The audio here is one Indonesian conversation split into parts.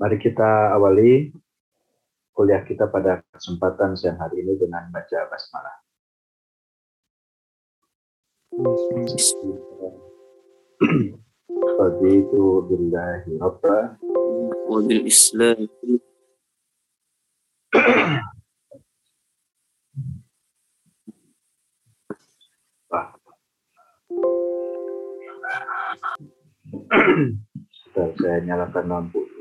Mari kita awali kuliah kita pada kesempatan siang hari ini dengan baca basmalah. Raditu billahi rabba wa bil islam Sebentar, saya nyalakan lampu.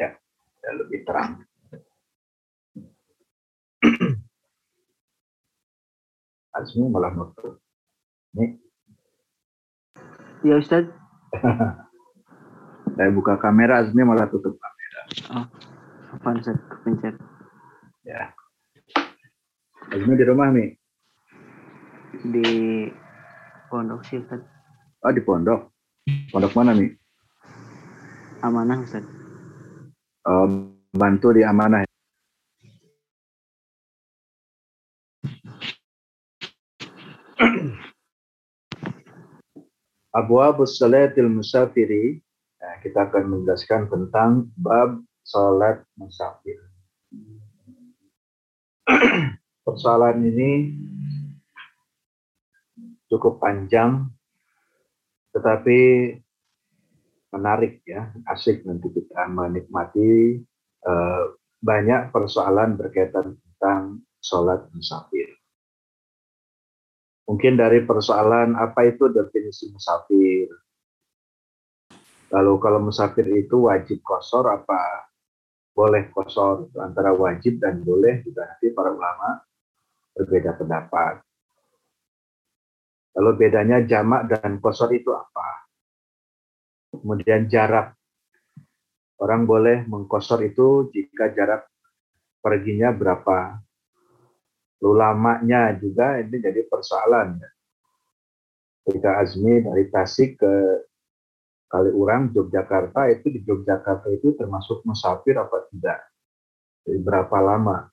Ya, ya lebih terang. Azmi malah nutup. Ini Ya Ustaz. saya buka kamera, Azmi malah tutup kamera. Apa Ustaz? Kepencet. Ya. Azmi di rumah nih. Di pondok sih Ustaz. Oh di pondok. Pondok mana nih? Amanah Ustaz. Oh, bantu di amanah. Abu Abu Salatil Musafiri, nah, kita akan menjelaskan tentang bab salat musafir. Persoalan ini cukup panjang, tetapi menarik ya, asik nanti kita menikmati eh, banyak persoalan berkaitan tentang sholat musafir. Mungkin dari persoalan apa itu definisi musafir. Lalu kalau musafir itu wajib kosor apa boleh kosor antara wajib dan boleh juga nanti para ulama berbeda pendapat. Lalu bedanya jamak dan kosor itu apa? Kemudian jarak. Orang boleh mengkosor itu jika jarak perginya berapa. Lalu lamanya juga ini jadi persoalan. Ketika Azmi dari Tasik ke Kaliurang, Yogyakarta, itu di Yogyakarta itu termasuk musafir apa tidak? Jadi berapa lama?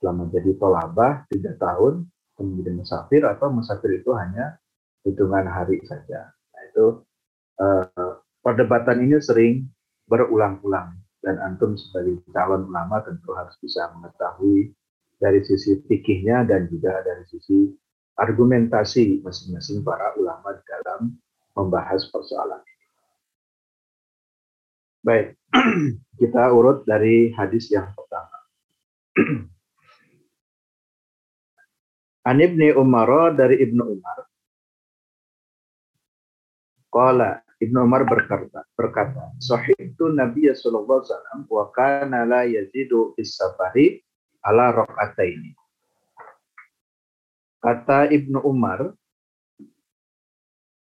Selama jadi tolabah, tiga tahun, kemudian musafir, atau musafir itu hanya hitungan hari saja. Nah, itu eh, perdebatan ini sering berulang-ulang dan antum sebagai calon ulama tentu harus bisa mengetahui dari sisi fikihnya dan juga dari sisi argumentasi masing-masing para ulama dalam membahas persoalan ini. Baik, kita urut dari hadis yang pertama. An Ibni Umar dari Ibnu Umar. Qala Ibnu Umar berkata, berkata, "Sahibtu Nabi sallallahu alaihi wasallam wa kana la yazidu fis safari ala rakaataini." Kata Ibnu Umar,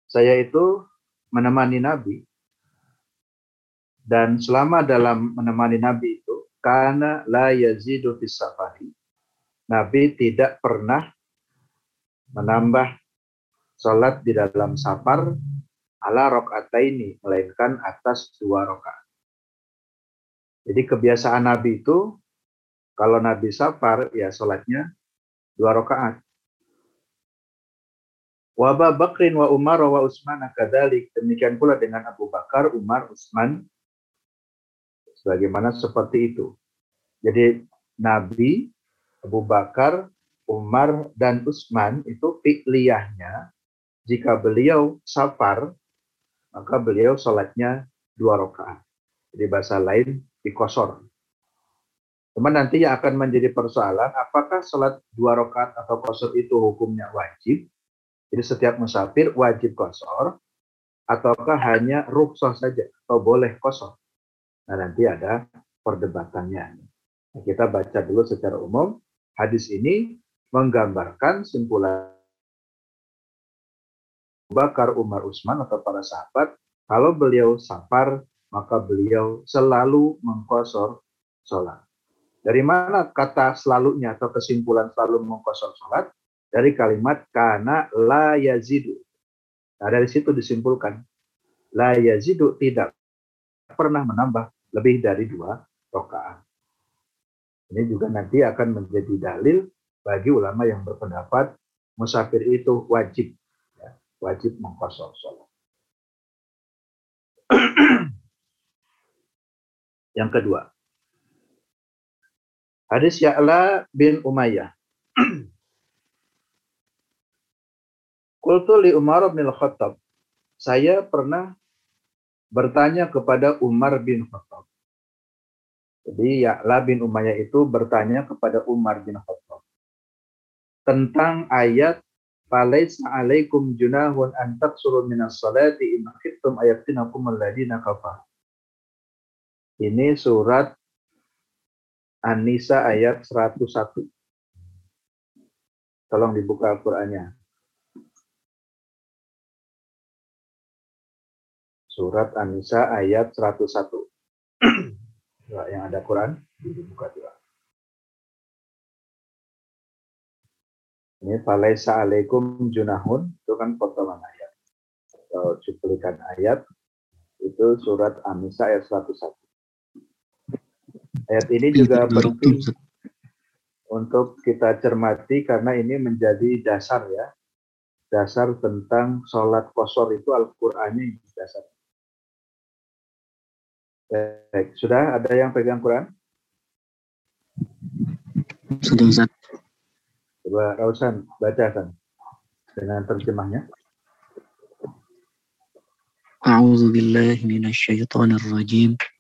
saya itu menemani Nabi dan selama dalam menemani Nabi itu karena la yazidu safari. Nabi tidak pernah menambah sholat di dalam safar ala ini melainkan atas dua rakaat. Jadi kebiasaan Nabi itu kalau Nabi safar ya sholatnya dua rakaat. Wa Bakrin wa Umar wa Utsman kadalik. Demikian pula dengan Abu Bakar, Umar, Utsman sebagaimana seperti itu. Jadi Nabi, Abu Bakar, Umar dan Utsman itu fi'liyahnya jika beliau safar maka beliau sholatnya dua rakaat. Jadi bahasa lain dikosor. Cuma nanti yang akan menjadi persoalan apakah sholat dua rakaat atau kosor itu hukumnya wajib. Jadi setiap musafir wajib kosor ataukah hanya rukhsah saja atau boleh kosor. Nah nanti ada perdebatannya. Nah, kita baca dulu secara umum hadis ini menggambarkan simpulan Bakar, Umar, Utsman atau para sahabat, kalau beliau safar, maka beliau selalu mengkosor sholat. Dari mana kata selalunya atau kesimpulan selalu mengkosor sholat? Dari kalimat kana la yazidu. Nah, dari situ disimpulkan la yazidu tidak pernah menambah lebih dari dua rakaat. Ini juga nanti akan menjadi dalil bagi ulama yang berpendapat musafir itu wajib ya, wajib mengkosor sholat. yang kedua, hadis Ya'la bin Umayyah. Qultu li Umar bin Khattab. Saya pernah bertanya kepada Umar bin Khattab. Jadi Ya'la bin Umayyah itu bertanya kepada Umar bin Khattab tentang ayat Falaisa alaikum junahun an taksuru minas salati in khiftum ayaftinakum alladina kafar. Ini surat An-Nisa ayat 101. Tolong dibuka Al-Qur'annya. Surat An-Nisa ayat 101. yang ada Quran dibuka juga. Ini falaisa alaikum junahun itu kan potongan ayat. Atau cuplikan ayat itu surat An-Nisa ayat 101. Ayat ini juga penting untuk kita cermati karena ini menjadi dasar ya. Dasar tentang sholat kosor itu Al-Qur'annya ini dasar. Baik, sudah ada yang pegang Quran? Sudah Ustaz. Coba Rausan bacakan dengan terjemahnya. أعوذ بالله من الشيطان الرجيم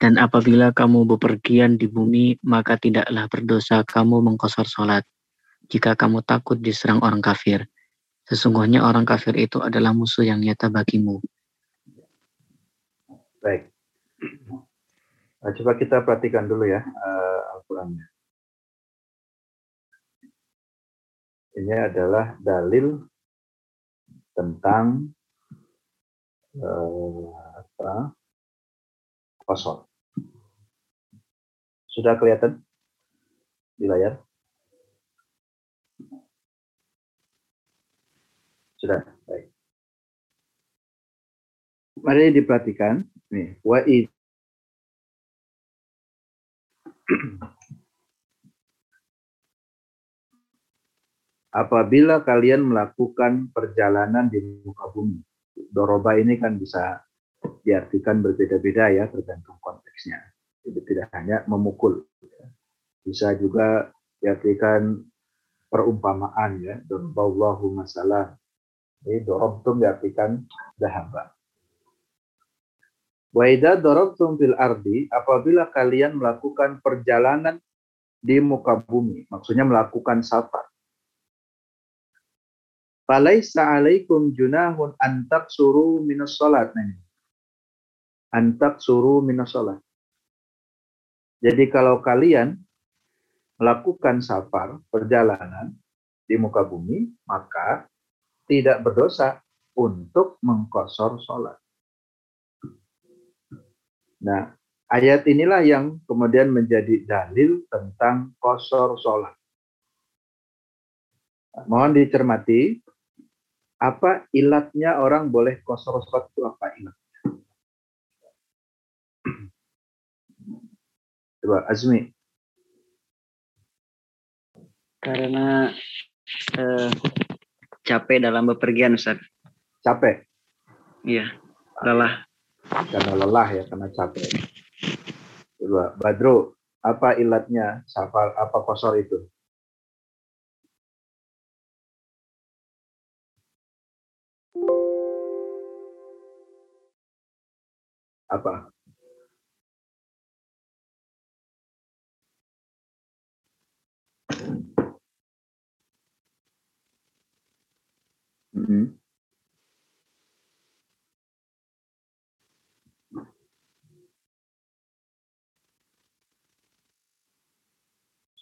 Dan apabila kamu bepergian di bumi, maka tidaklah berdosa kamu mengkosor sholat. Jika kamu takut diserang orang kafir. Sesungguhnya orang kafir itu adalah musuh yang nyata bagimu. Baik. Nah, coba kita perhatikan dulu ya uh, Al-Qurannya. Ini adalah dalil tentang uh, apa. Sudah kelihatan di layar? Sudah, baik. Mari diperhatikan. Nih, wa Apabila kalian melakukan perjalanan di muka bumi, doroba ini kan bisa diartikan berbeda-beda ya tergantung konteksnya. Tidak hanya memukul, bisa juga diartikan perumpamaan ya. Doroballahu masalah. Jadi dorobtum diartikan dahaba. Waida dorobtum fil ardi, apabila kalian melakukan perjalanan di muka bumi, maksudnya melakukan safar. Falaisa alaikum junahun antak suruh minus salat. Nah, antak suruh minus salat. Jadi kalau kalian melakukan safar, perjalanan di muka bumi, maka tidak berdosa untuk mengkosor sholat. Nah, ayat inilah yang kemudian menjadi dalil tentang kosor sholat. Mohon dicermati, apa ilatnya orang boleh kosor sholat itu apa ilatnya? Coba Azmi. Karena eh, capek dalam bepergian, Ustaz. Capek? Iya, lelah. Karena lelah ya, karena capek. Coba Badru, apa ilatnya safar apa kosor itu? Apa? Mm-mm.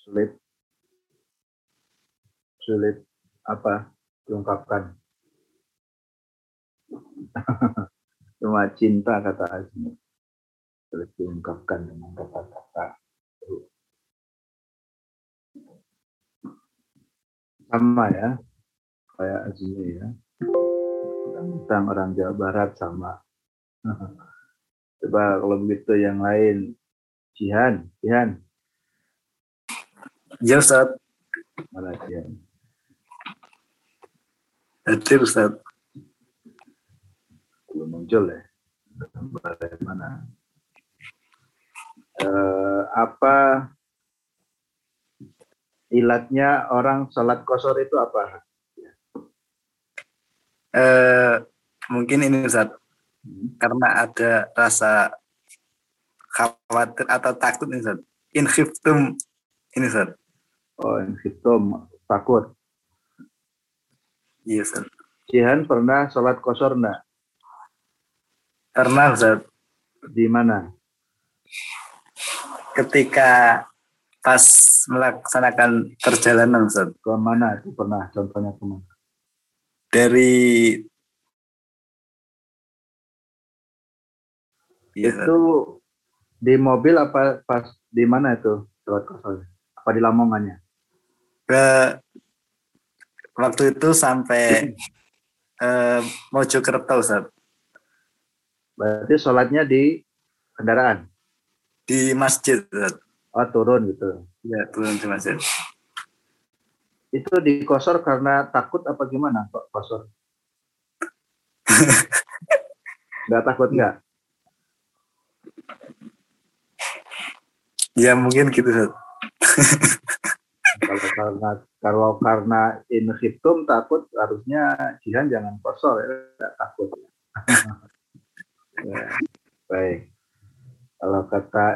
Sulit. Sulit apa? Diungkapkan. Cuma cinta kata Azmi. Sulit diungkapkan dengan kata-kata. Sama ya. Kayak Azmi ya. Tentang orang Jawa Barat sama. Coba kalau begitu yang lain. Jihan, Jihan, Ya Ustaz. mana Jihan? Hadir Ustaz. belum muncul ya bagaimana eh, apa ilatnya orang sholat kosor itu apa Eh, mungkin ini Ustaz. Hmm. Karena ada rasa khawatir atau takut nih Ustaz. In khiftum ini Ustaz. oh hitam takut Iya Ustaz. Jihan pernah sholat kosor enggak Karena Ustaz, di mana ketika pas melaksanakan perjalanan Ustaz, ke mana itu pernah contohnya ke mana dari Ustaz. itu di mobil apa pas di mana itu sholat kosor apa di Lamongannya ke waktu itu sampai eh, Mojokerto Ustaz. berarti sholatnya di kendaraan di masjid Ustaz. oh turun gitu Ya, turun di masjid. Itu dikosor karena takut apa gimana kok kosor? nggak takut nggak? Ya mungkin gitu. Kalau karena kalau karena in hitum takut harusnya jihan jangan kosor ya nggak takut. ya, baik. Kalau kata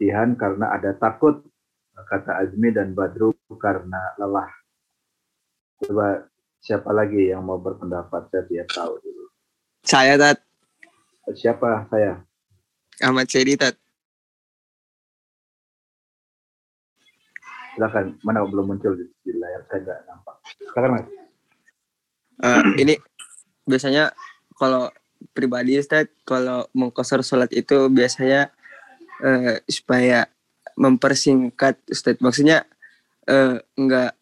jihan karena ada takut, kata Azmi dan Badru karena lelah. Coba siapa lagi yang mau berpendapat saya biar tahu dulu. Saya Tat, Siapa saya? Ahmad Sedi Tat. Silakan. Mana belum muncul di, di layar saya nggak nampak. Silakan mas. Eh, ini biasanya kalau pribadi Ustaz, kalau mengkosor sholat itu biasanya eh, supaya mempersingkat Ustaz. Maksudnya eh, enggak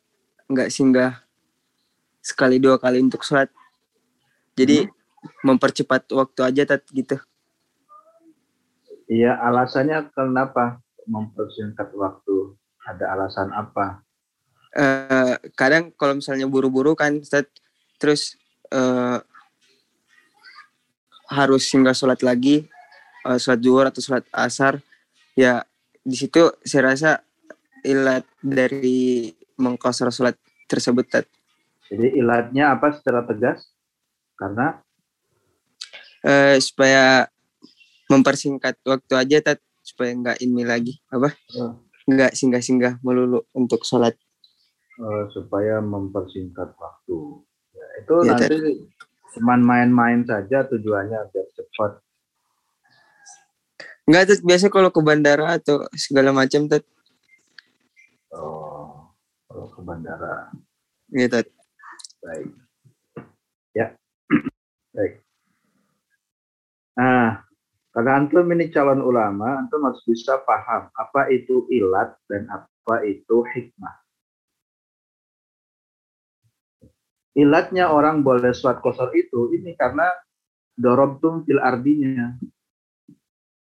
enggak singgah sekali dua kali untuk sholat. Jadi mempercepat waktu aja Tat gitu. Iya, alasannya kenapa mempersingkat waktu? Ada alasan apa? eh kadang kalau misalnya buru-buru kan Ustaz, terus eh harus singgah sholat lagi eh, sholat zuhur atau sholat asar ya di situ saya rasa ilat dari mengkosor sholat tersebut Tat. Jadi ilatnya apa secara tegas? Karena Eh, supaya mempersingkat waktu aja Tat supaya nggak ini lagi apa Oh. nggak singgah-singgah melulu untuk sholat eh, supaya mempersingkat waktu. Ya, itu Iya, nanti cuman main-main saja tujuannya biar cepat. nggak Tat biasa kalau ke bandara atau segala macam Tat Oh, kalau ke bandara. gitu Tat. Baik. Ya. Baik. Nah, karena antum ini calon ulama, antum harus bisa paham apa itu ilat dan apa itu hikmah. Ilatnya orang boleh sholat kosor itu ini karena dorobtum fil ardinya.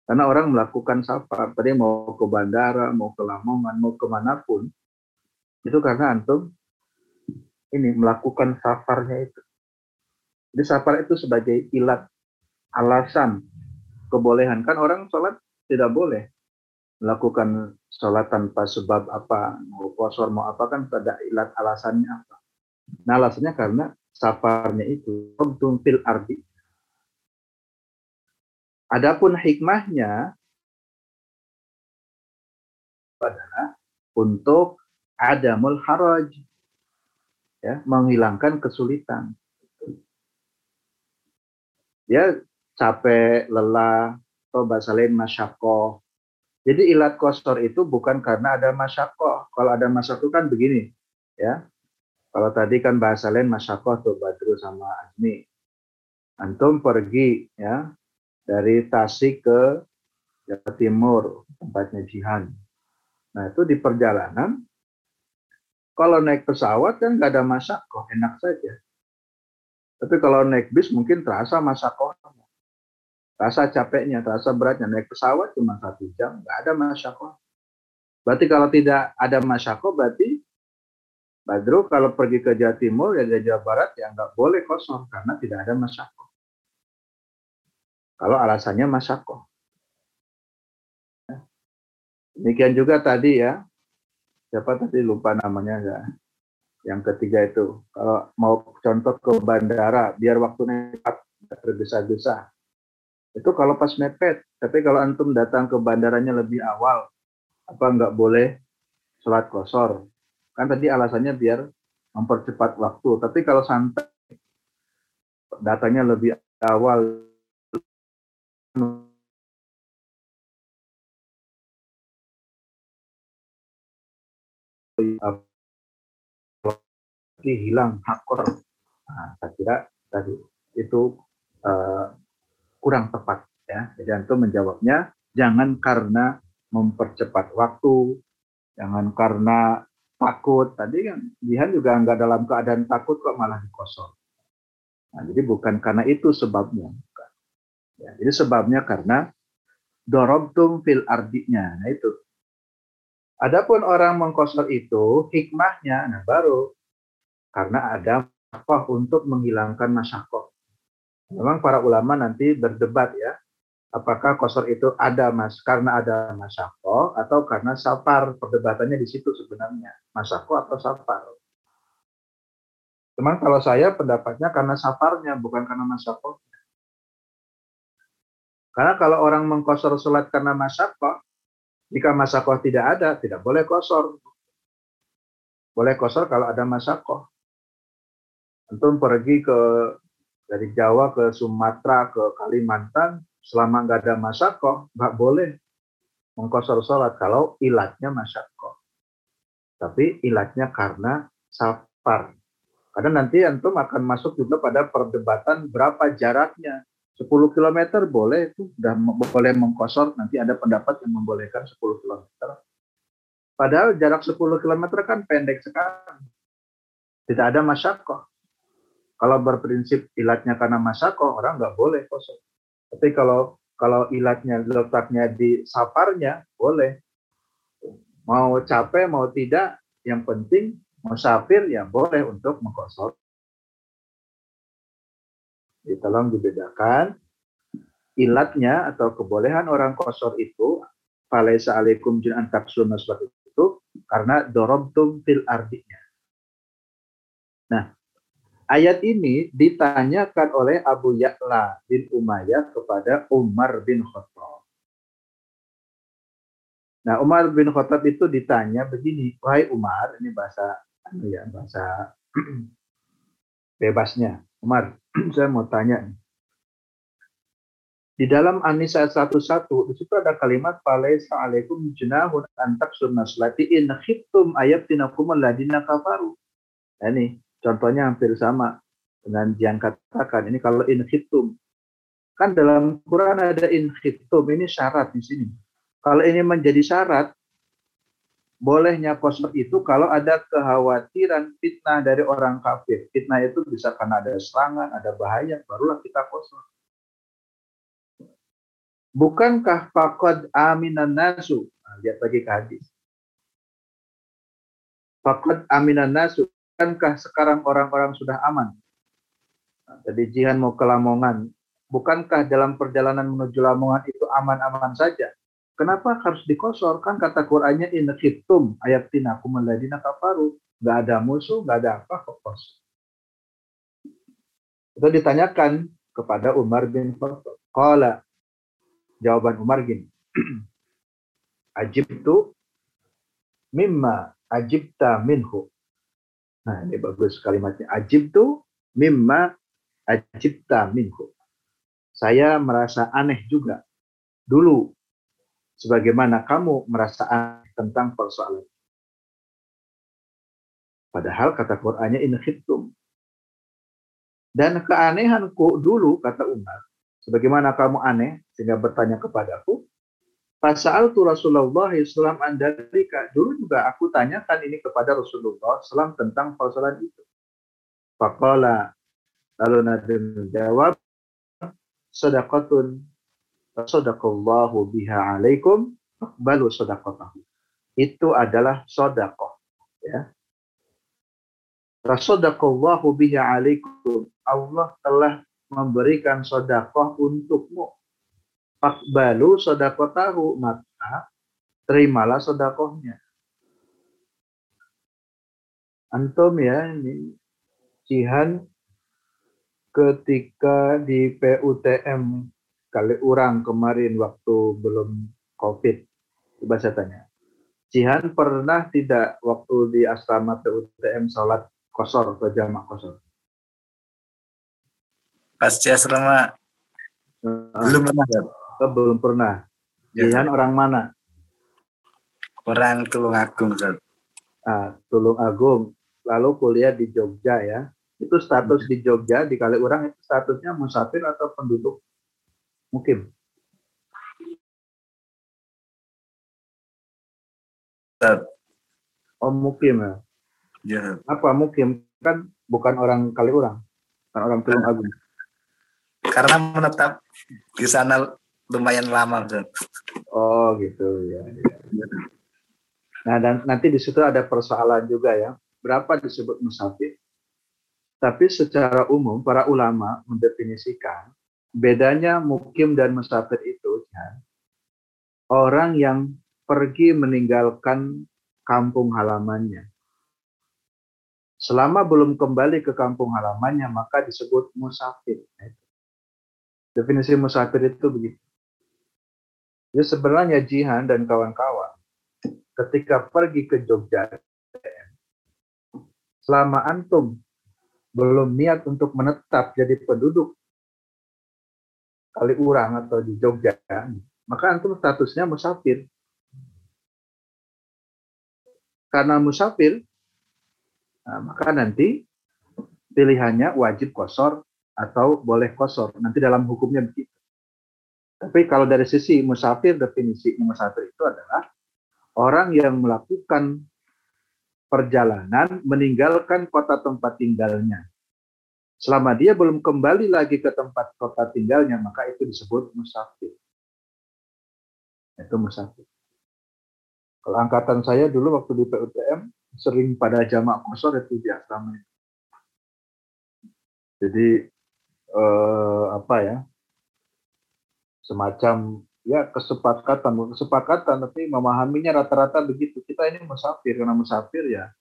Karena orang melakukan safar, tadi mau ke bandara, mau ke Lamongan, mau ke mana pun, itu karena antum ini melakukan safarnya itu. Jadi safar itu sebagai ilat, alasan kebolehan. Kan orang sholat tidak boleh melakukan sholat tanpa sebab apa, mau kosor, mau apa kan ada ilat alasannya apa. Nah alasannya karena safarnya itu fil ardi. Adapun hikmahnya adalah untuk adamul haraj ya, menghilangkan kesulitan. dia capek, lelah, atau bahasa lain masyakoh. Jadi ilat kosor itu bukan karena ada masyakoh. Kalau ada masyakoh kan begini, ya. Kalau tadi kan bahasa lain masyakoh tuh Badru sama Azmi. Antum pergi ya dari Tasik ke Jawa Timur, tempatnya Jihan. Nah itu di perjalanan, kalau naik pesawat kan nggak ada masyakoh, enak saja. Tapi kalau naik bis mungkin terasa masyakohnya. Terasa capeknya, terasa beratnya. Naik pesawat cuma satu jam, nggak ada masyakoh. Berarti kalau tidak ada masyakoh, berarti Badru kalau pergi ke Jawa Timur ya Jawa Barat ya nggak boleh kosong karena tidak ada masyakoh. Kalau alasannya masyakoh. Demikian juga tadi ya, siapa tadi lupa namanya ya. Yang ketiga itu, kalau mau contoh ke bandara, biar waktunya cepat, tergesa-gesa. Itu kalau pas mepet. Tapi kalau antum datang ke bandaranya lebih awal, apa nggak boleh sholat kosor? Kan tadi alasannya biar mempercepat waktu. Tapi kalau santai, datanya lebih awal, hilang hakor. Nah, saya kira tadi itu uh, kurang tepat ya. Jadi antum menjawabnya jangan karena mempercepat waktu, jangan karena takut. Tadi kan Jihan juga nggak dalam keadaan takut kok malah dikosong. Nah, jadi bukan karena itu sebabnya. Ya, jadi sebabnya karena dorobtum fil ardinya. Nah itu. Adapun orang mengkosor itu hikmahnya, nah baru karena ada apa untuk menghilangkan masyakoh. Memang para ulama nanti berdebat ya, apakah kosor itu ada mas karena ada masako atau karena safar perdebatannya di situ sebenarnya masako atau safar. Cuman kalau saya pendapatnya karena safarnya bukan karena masako. Karena kalau orang mengkosor sholat karena masako, jika masako tidak ada, tidak boleh kosor. Boleh kosor kalau ada masako. Antum pergi ke dari Jawa ke Sumatera ke Kalimantan selama nggak ada masyakoh nggak boleh mengkosor sholat kalau ilatnya masyakoh tapi ilatnya karena safar karena nanti antum akan masuk juga pada perdebatan berapa jaraknya 10 km boleh itu sudah boleh mengkosor nanti ada pendapat yang membolehkan 10 km padahal jarak 10 km kan pendek sekali tidak ada masyakoh kalau berprinsip ilatnya karena masako, orang nggak boleh kosong. Tapi kalau kalau ilatnya letaknya di saparnya, boleh. Mau capek, mau tidak, yang penting musafir ya boleh untuk mengkosor. Jadi tolong dibedakan ilatnya atau kebolehan orang kosor itu falaisa alaikum jin antaksun itu karena dorobtum fil ardinya. Nah, Ayat ini ditanyakan oleh Abu Ya'la bin Umayyah kepada Umar bin Khattab. Nah, Umar bin Khattab itu ditanya begini, "Wahai Umar, ini bahasa anu ya, bahasa bebasnya. Umar, saya mau tanya. Di dalam An-Nisa 11 di situ ada kalimat falaisa alaikum junahun antak sunnaslati in khiftum ayatinakum alladina kafaru. Nah, ini Contohnya hampir sama dengan yang katakan. Ini kalau in hitum. Kan dalam Quran ada in hitum. Ini syarat di sini. Kalau ini menjadi syarat, bolehnya kosor itu kalau ada kekhawatiran fitnah dari orang kafir. Fitnah itu bisa karena ada serangan, ada bahaya, barulah kita kosor. Bukankah fakad aminan nasu? Nah, lihat lagi ke hadis. Fakad aminan nasu bukankah sekarang orang-orang sudah aman? Nah, tadi Jihan mau ke Lamongan. Bukankah dalam perjalanan menuju Lamongan itu aman-aman saja? Kenapa harus dikosor? Kan kata Qur'annya in ayat tinakum ladina kafaru. Gak ada musuh, gak ada apa kok kosor. Itu ditanyakan kepada Umar bin Khattab. Qala jawaban Umar gini. Ajib tu mimma ajibta minhu. Nah, ini bagus kalimatnya. Ajib tuh mimma ajibta minhu. saya merasa aneh juga dulu sebagaimana kamu merasa aneh tentang persoalan. Padahal kata Qur'annya in khiftum. Dan keanehanku dulu kata Umar, sebagaimana kamu aneh sehingga bertanya kepadaku, Pasal tu Rasulullah Islam andalika. Dulu juga aku tanyakan ini kepada Rasulullah Islam tentang persoalan itu. Faqala lalu Nabi menjawab, sadaqatun sadaqallahu biha alaikum balu sadaqatahu. Itu adalah sodakoh. Ya. Rasulullah biha alaikum. Allah telah memberikan sodakoh untukmu Fakbalu sodakotahu maka terimalah sodakohnya. Antum ya ini Jihan ketika di PUTM kali orang kemarin waktu belum COVID. Coba saya tanya. Jihan pernah tidak waktu di asrama PUTM sholat kosor atau jamak kosor? Pasti asrama belum pernah. Oh, belum pernah. Ya. Jihan orang mana? Orang Tulung Agung, Ustaz. Ah, Tulung Agung. Lalu kuliah di Jogja ya. Itu status di Jogja di Kaliurang itu statusnya musafir atau penduduk mukim? Oh, mukim ya. Ya. Apa mukim? Kan bukan orang Kaliurang, bukan orang Tulung Agung. Karena menetap di sana lumayan lama Ustaz. Oh gitu ya, ya. Nah dan nanti di situ ada persoalan juga ya. Berapa disebut musafir? Tapi secara umum para ulama mendefinisikan bedanya mukim dan musafir itu ya, orang yang pergi meninggalkan kampung halamannya. Selama belum kembali ke kampung halamannya maka disebut musafir. Definisi musafir itu begitu. Ya sebenarnya Jihan dan kawan-kawan ketika pergi ke Jogja, selama antum belum niat untuk menetap jadi penduduk kali urang atau di Jogja, maka antum statusnya musafir. Karena musafir, nah, maka nanti pilihannya wajib kosor atau boleh kosor. Nanti dalam hukumnya begitu. Tapi kalau dari sisi musafir, definisi musafir itu adalah orang yang melakukan perjalanan meninggalkan kota tempat tinggalnya. Selama dia belum kembali lagi ke tempat kota tinggalnya, maka itu disebut musafir. Itu musafir. Kalau angkatan saya dulu waktu di PUTM, sering pada jamak kosor itu di asrama. Jadi eh, apa ya semacam ya kesepakatan kesepakatan tapi memahaminya rata-rata begitu kita ini musafir karena musafir ya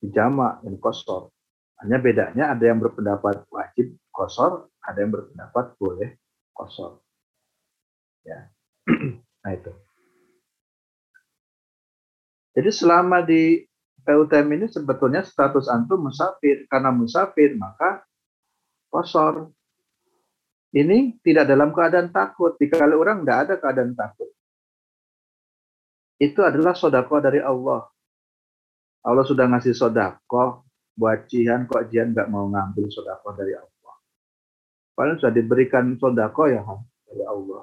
dijama dan kosor hanya bedanya ada yang berpendapat wajib kosor ada yang berpendapat boleh kosor ya nah itu jadi selama di PUTM ini sebetulnya status antum musafir karena musafir maka kosor ini tidak dalam keadaan takut. Dikali orang tidak ada keadaan takut. Itu adalah sodako dari Allah. Allah sudah ngasih sodako buat Jihan, kok Jihan nggak mau ngambil sodako dari Allah. Padahal sudah diberikan sodako ya dari Allah.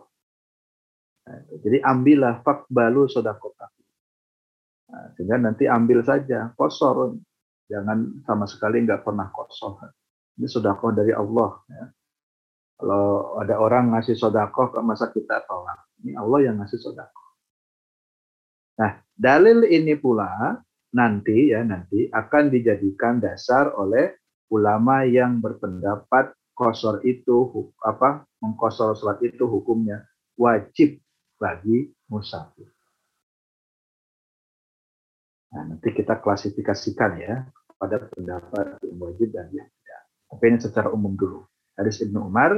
Nah, jadi ambillah balu sodako nah, sehingga nanti ambil saja kosor, jangan sama sekali nggak pernah kosor. Ini sodako dari Allah. Ya. Kalau ada orang ngasih sodakoh, kok masa kita tolak? Ini Allah yang ngasih sodakoh. Nah, dalil ini pula nanti ya nanti akan dijadikan dasar oleh ulama yang berpendapat kosor itu apa mengkosor sholat itu hukumnya wajib bagi musafir. Nah, nanti kita klasifikasikan ya pada pendapat yang wajib dan yang tidak. Tapi ini secara umum dulu. Hadis Ibnu Umar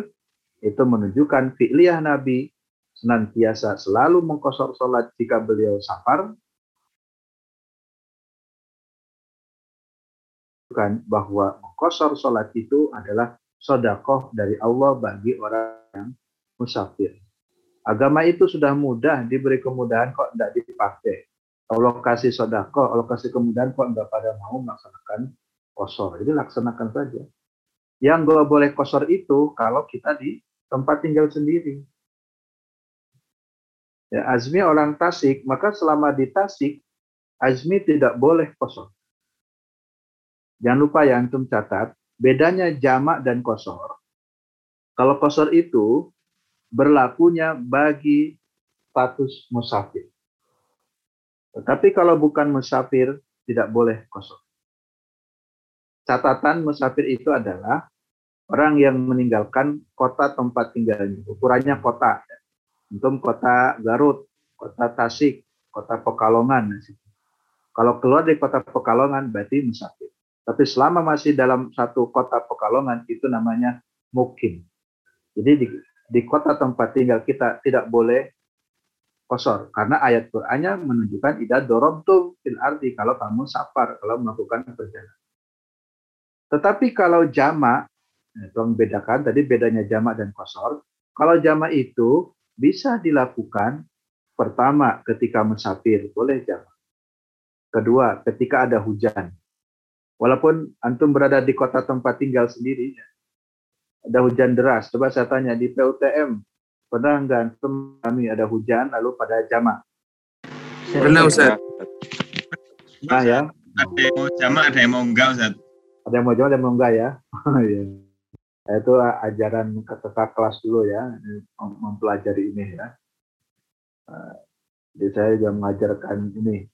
itu menunjukkan fi'liyah Nabi senantiasa selalu mengkosor sholat jika beliau safar bahwa mengkosor sholat itu adalah sodakoh dari Allah bagi orang yang musafir. Agama itu sudah mudah, diberi kemudahan kok tidak dipakai. Allah kasih sodakoh, Allah kasih kemudahan kok tidak pada mau melaksanakan kosor. Jadi laksanakan saja. Yang gak boleh kosor itu kalau kita di tempat tinggal sendiri. Ya, Azmi orang Tasik, maka selama di Tasik, Azmi tidak boleh kosor. Jangan lupa ya, antum catat, bedanya jamak dan kosor. Kalau kosor itu berlakunya bagi status musafir. Tetapi kalau bukan musafir, tidak boleh kosong. Catatan musafir itu adalah orang yang meninggalkan kota tempat tinggalnya. Ukurannya kota. Untuk kota Garut, kota Tasik, kota Pekalongan. Kalau keluar dari kota Pekalongan berarti musafir. Tapi selama masih dalam satu kota Pekalongan itu namanya mukim. Jadi di, di kota tempat tinggal kita tidak boleh kosor karena ayat Qur'annya menunjukkan ida dorobtum fil ardi kalau kamu safar kalau melakukan perjalanan. Tetapi kalau jama, itu membedakan tadi bedanya jama dan kosor. Kalau jama itu bisa dilakukan pertama ketika musafir boleh jama. Kedua ketika ada hujan. Walaupun antum berada di kota tempat tinggal sendiri, ada hujan deras. Coba saya tanya di PUTM, pernah nggak kami ada hujan lalu pada jamak? Pernah Ustaz. Nah ya. Ada yang mau jamak, ada yang mau enggak Ustaz. Ada yang mau jamak, ada yang mau enggak ya. Iya. Itu ajaran kakak kelas dulu ya, mempelajari ini ya. Jadi saya juga mengajarkan ini.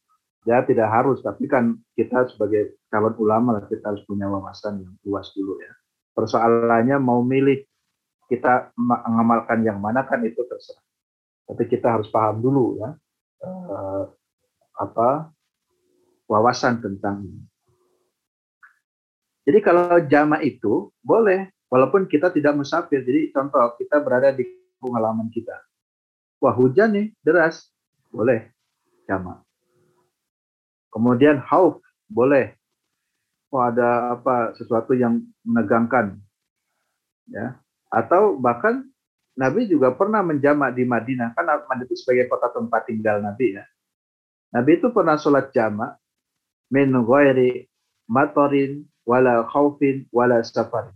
Ya tidak harus, tapi kan kita sebagai kawan ulama kita harus punya wawasan yang luas dulu ya persoalannya mau milih kita mengamalkan yang mana kan itu terserah. Tapi kita harus paham dulu ya eh, apa wawasan tentang ini. Jadi kalau jama itu boleh walaupun kita tidak musafir. Jadi contoh kita berada di pengalaman kita. Wah hujan nih deras, boleh jama. Kemudian hauf boleh. Oh ada apa sesuatu yang menegangkan. Ya. Atau bahkan Nabi juga pernah menjamak di Madinah. Kan Madinah itu sebagai kota tempat tinggal Nabi ya. Nabi itu pernah sholat jamak min ghairi matorin wala khaufin wala safarin.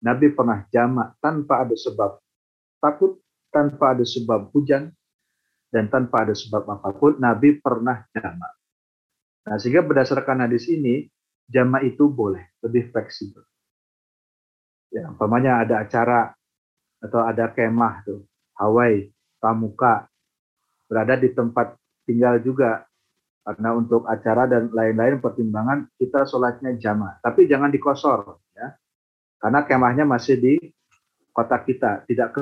Nabi pernah jamak tanpa ada sebab. Takut tanpa ada sebab hujan dan tanpa ada sebab apa pun Nabi pernah jamak Nah, sehingga berdasarkan hadis ini, jamaah itu boleh, lebih fleksibel. Ya, umpamanya ada acara atau ada kemah tuh, Hawaii, Pramuka, berada di tempat tinggal juga. Karena untuk acara dan lain-lain pertimbangan kita sholatnya jamaah. Tapi jangan dikosor. ya Karena kemahnya masih di kota kita, tidak ke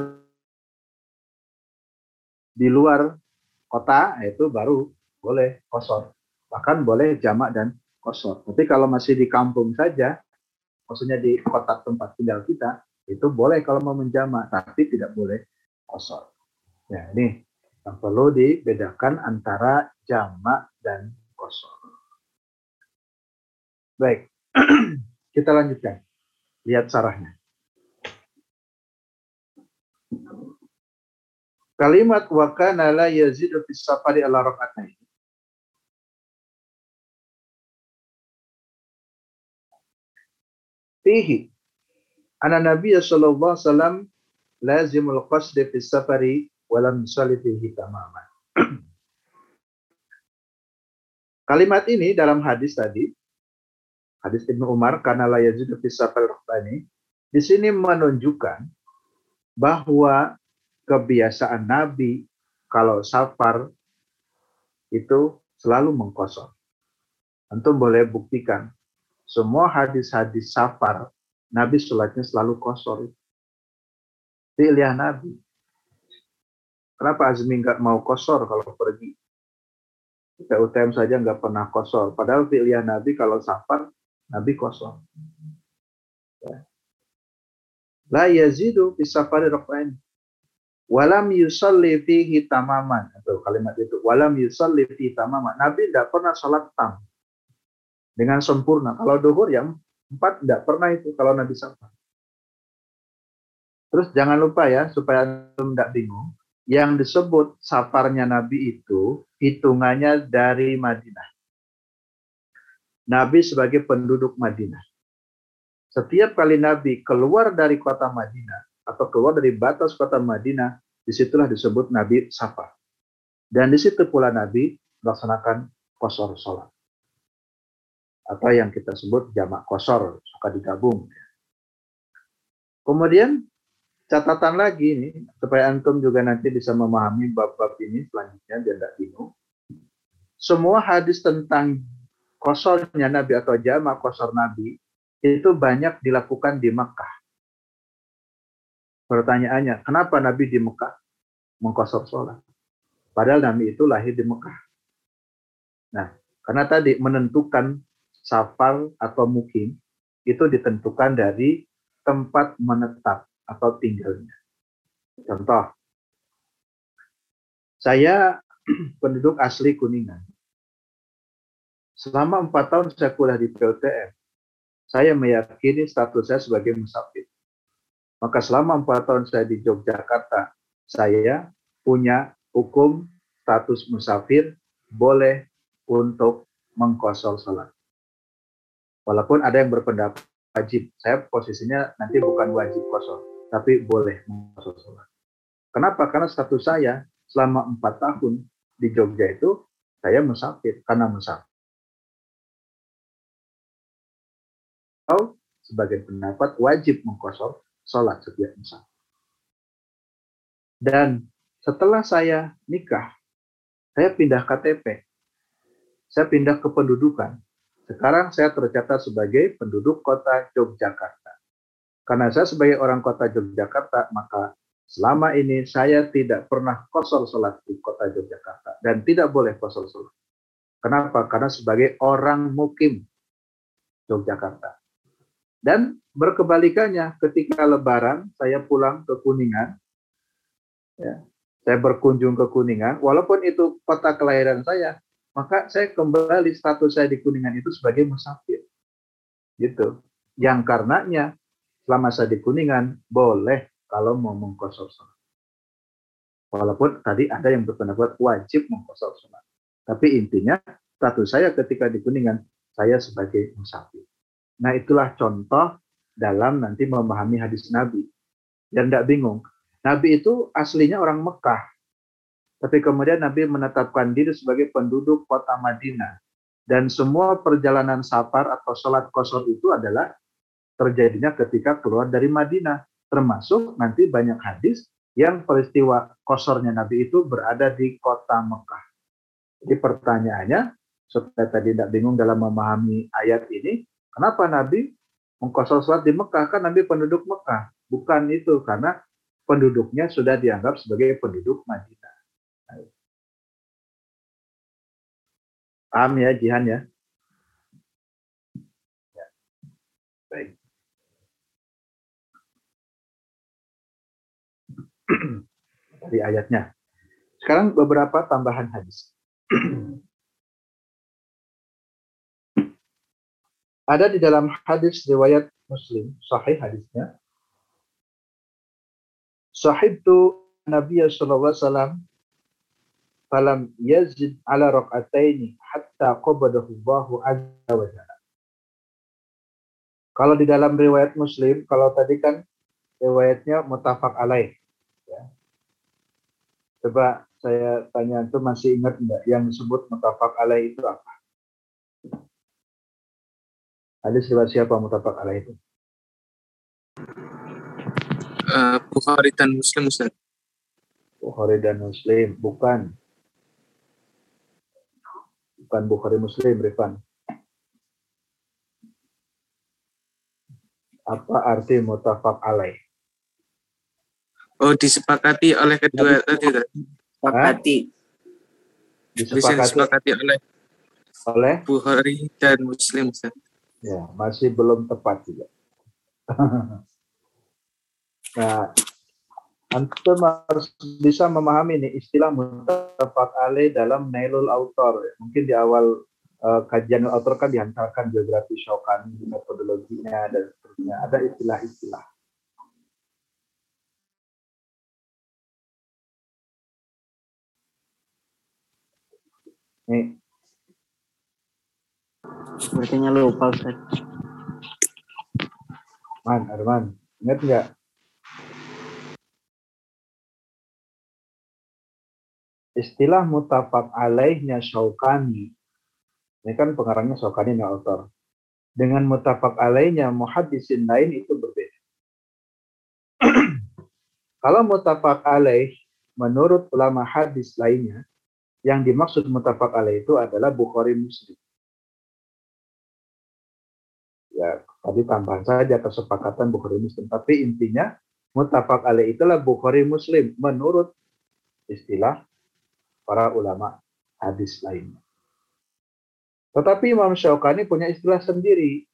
di luar kota itu baru boleh kosor. Bahkan boleh jamak dan kosor. Tapi kalau masih di kampung saja, maksudnya di kota tempat tinggal kita, itu boleh kalau mau menjama, tapi tidak boleh kosor. Ya, ini yang perlu dibedakan antara jamak dan kosor. Baik, kita lanjutkan. Lihat sarahnya. Kalimat wakana la yazidu fis safari ala raka'atain fihi anna Nabi sallallahu alaihi wasallam lazimul qasd fi safari wa lam yusalli fihi tamaman. Kalimat ini dalam hadis tadi, hadis Ibnu Umar karena la yazidu fi safari ini, di sini menunjukkan bahwa kebiasaan Nabi kalau safar itu selalu mengkosong. Antum boleh buktikan semua hadis-hadis safar, Nabi sholatnya selalu kosor. Pilihan Nabi. Kenapa Azmi nggak mau kosor kalau pergi? Kita UTM saja nggak pernah kosor. Padahal pilihan Nabi kalau safar, Nabi kosor. Ya. La yazidu fi safari rakain. Walam yusalli fihi tamaman. Itu kalimat itu. Walam yusalli fihi tamaman. Nabi tidak pernah sholat tam dengan sempurna. Kalau duhur yang empat tidak pernah itu kalau Nabi Safar. Terus jangan lupa ya, supaya tidak bingung, yang disebut safarnya Nabi itu hitungannya dari Madinah. Nabi sebagai penduduk Madinah. Setiap kali Nabi keluar dari kota Madinah atau keluar dari batas kota Madinah, di situlah disebut Nabi safar. Dan di situ pula Nabi melaksanakan kosor sholat. Atau yang kita sebut jamak kosor, suka digabung. Kemudian catatan lagi nih, supaya antum juga nanti bisa memahami bab-bab ini selanjutnya, biar tidak bingung. Semua hadis tentang kosornya Nabi atau jamak kosor Nabi itu banyak dilakukan di Mekah. Pertanyaannya, kenapa Nabi di Mekah mengkosor sholat? Padahal Nabi itu lahir di Mekah. Nah, karena tadi menentukan safar atau mukim itu ditentukan dari tempat menetap atau tinggalnya. Contoh, saya penduduk asli Kuningan. Selama empat tahun saya kuliah di PUTM, saya meyakini status saya sebagai musafir. Maka selama empat tahun saya di Yogyakarta, saya punya hukum status musafir boleh untuk mengkosor sholat. Walaupun ada yang berpendapat wajib, saya posisinya nanti bukan wajib kosor, tapi boleh mengkosor sholat. Kenapa? Karena status saya selama empat tahun di Jogja itu saya musafir karena musafir. Atau sebagai pendapat wajib mengkosor sholat setiap musafir. Dan setelah saya nikah, saya pindah KTP. Saya pindah ke pendudukan. Sekarang saya tercatat sebagai penduduk kota Yogyakarta. Karena saya sebagai orang kota Yogyakarta, maka selama ini saya tidak pernah kosor sholat di kota Yogyakarta. Dan tidak boleh kosor sholat. Kenapa? Karena sebagai orang mukim Yogyakarta. Dan berkebalikannya, ketika lebaran, saya pulang ke Kuningan, ya, saya berkunjung ke Kuningan, walaupun itu kota kelahiran saya, maka saya kembali status saya di Kuningan itu sebagai musafir. Gitu. Yang karenanya selama saya di Kuningan boleh kalau mau mengkosor sholat. Walaupun tadi ada yang berpendapat wajib mengkosor sholat. Tapi intinya status saya ketika di Kuningan saya sebagai musafir. Nah itulah contoh dalam nanti memahami hadis Nabi. Dan tidak bingung, Nabi itu aslinya orang Mekah. Tapi kemudian Nabi menetapkan diri sebagai penduduk kota Madinah. Dan semua perjalanan safar atau sholat kosor itu adalah terjadinya ketika keluar dari Madinah. Termasuk nanti banyak hadis yang peristiwa kosornya Nabi itu berada di kota Mekah. Jadi pertanyaannya, supaya tadi tidak bingung dalam memahami ayat ini, kenapa Nabi mengkosor sholat di Mekah? Kan Nabi penduduk Mekah. Bukan itu, karena penduduknya sudah dianggap sebagai penduduk Madinah. Paham ya Jihan ya? ya. Baik. Dari ayatnya. Sekarang beberapa tambahan hadis. Ada di dalam hadis riwayat Muslim, sahih hadisnya, sahibtu Nabi sallallahu alaihi wasallam falam yazid ala rakaataini hatta qabadahu Allahu azza wa jalla. Kalau di dalam riwayat Muslim, kalau tadi kan riwayatnya mutafak alaih. Ya. Coba saya tanya itu masih ingat enggak yang disebut mutafak alaih itu apa? Hadis riwayat siapa mutafak alaih itu? uh, Bukhari dan Muslim Ustaz. Bukhari dan Muslim, bukan. Bukan Bukhari Muslim, Rifan. Apa arti mutafak alaih? Oh, disepakati oleh kedua tadi? Sepakati. Bisa Disepakati disepakati oleh oleh Bukhari dan Muslim Ustaz. ya masih belum tepat juga. nah, Antum harus bisa memahami nih istilah mutafat alaih dalam Nailul Autor. Mungkin di awal uh, kajian autor kan dihantarkan geografi Syaukani, metodologinya dan seterusnya. Ada istilah-istilah. Nih. Sepertinya lupa Ustaz. Man, Arman, ingat nggak Istilah mutafak alaihnya Syaukani, ini kan pengarangnya Syaukani ini autor. Dengan mutafak alaihnya muhadisin lain itu berbeda. Kalau mutafak alaih menurut ulama hadis lainnya, yang dimaksud mutafak alaih itu adalah Bukhari Muslim. Ya, tadi tambahan saja kesepakatan Bukhari Muslim. Tapi intinya mutafak alaih itulah Bukhari Muslim menurut istilah para ulama hadis lainnya. Tetapi Imam Syaukani punya istilah sendiri.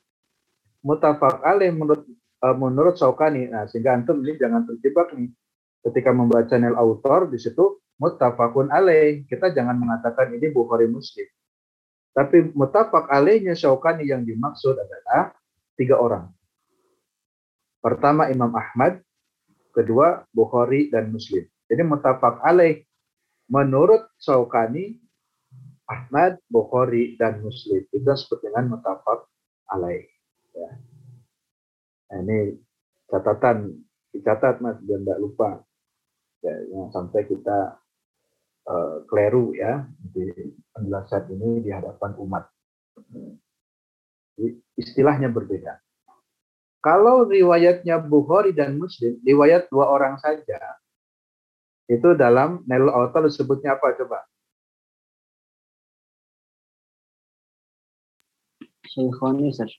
Mutafak alaih menurut uh, menurut Syaukani. Nah, sehingga antum ini jangan terjebak nih. Ketika membaca nil autor di situ mutafakun alaih. Kita jangan mengatakan ini Bukhari Muslim. Tapi mutafak alaihnya Syaukani yang dimaksud adalah tiga orang. Pertama Imam Ahmad, kedua Bukhari dan Muslim. Jadi mutafak alaih menurut Syaukani Ahmad, Bukhari, dan Muslim. Itu disebut dengan mutafak alaih. Ya. Nah, ini catatan, dicatat mas, biar tidak lupa. Ya, yang sampai kita uh, keliru ya di penjelasan ini di hadapan umat. Istilahnya berbeda. Kalau riwayatnya Bukhari dan Muslim, riwayat dua orang saja, itu dalam Nailul Autor disebutnya apa coba? Syekhoni Ustaz.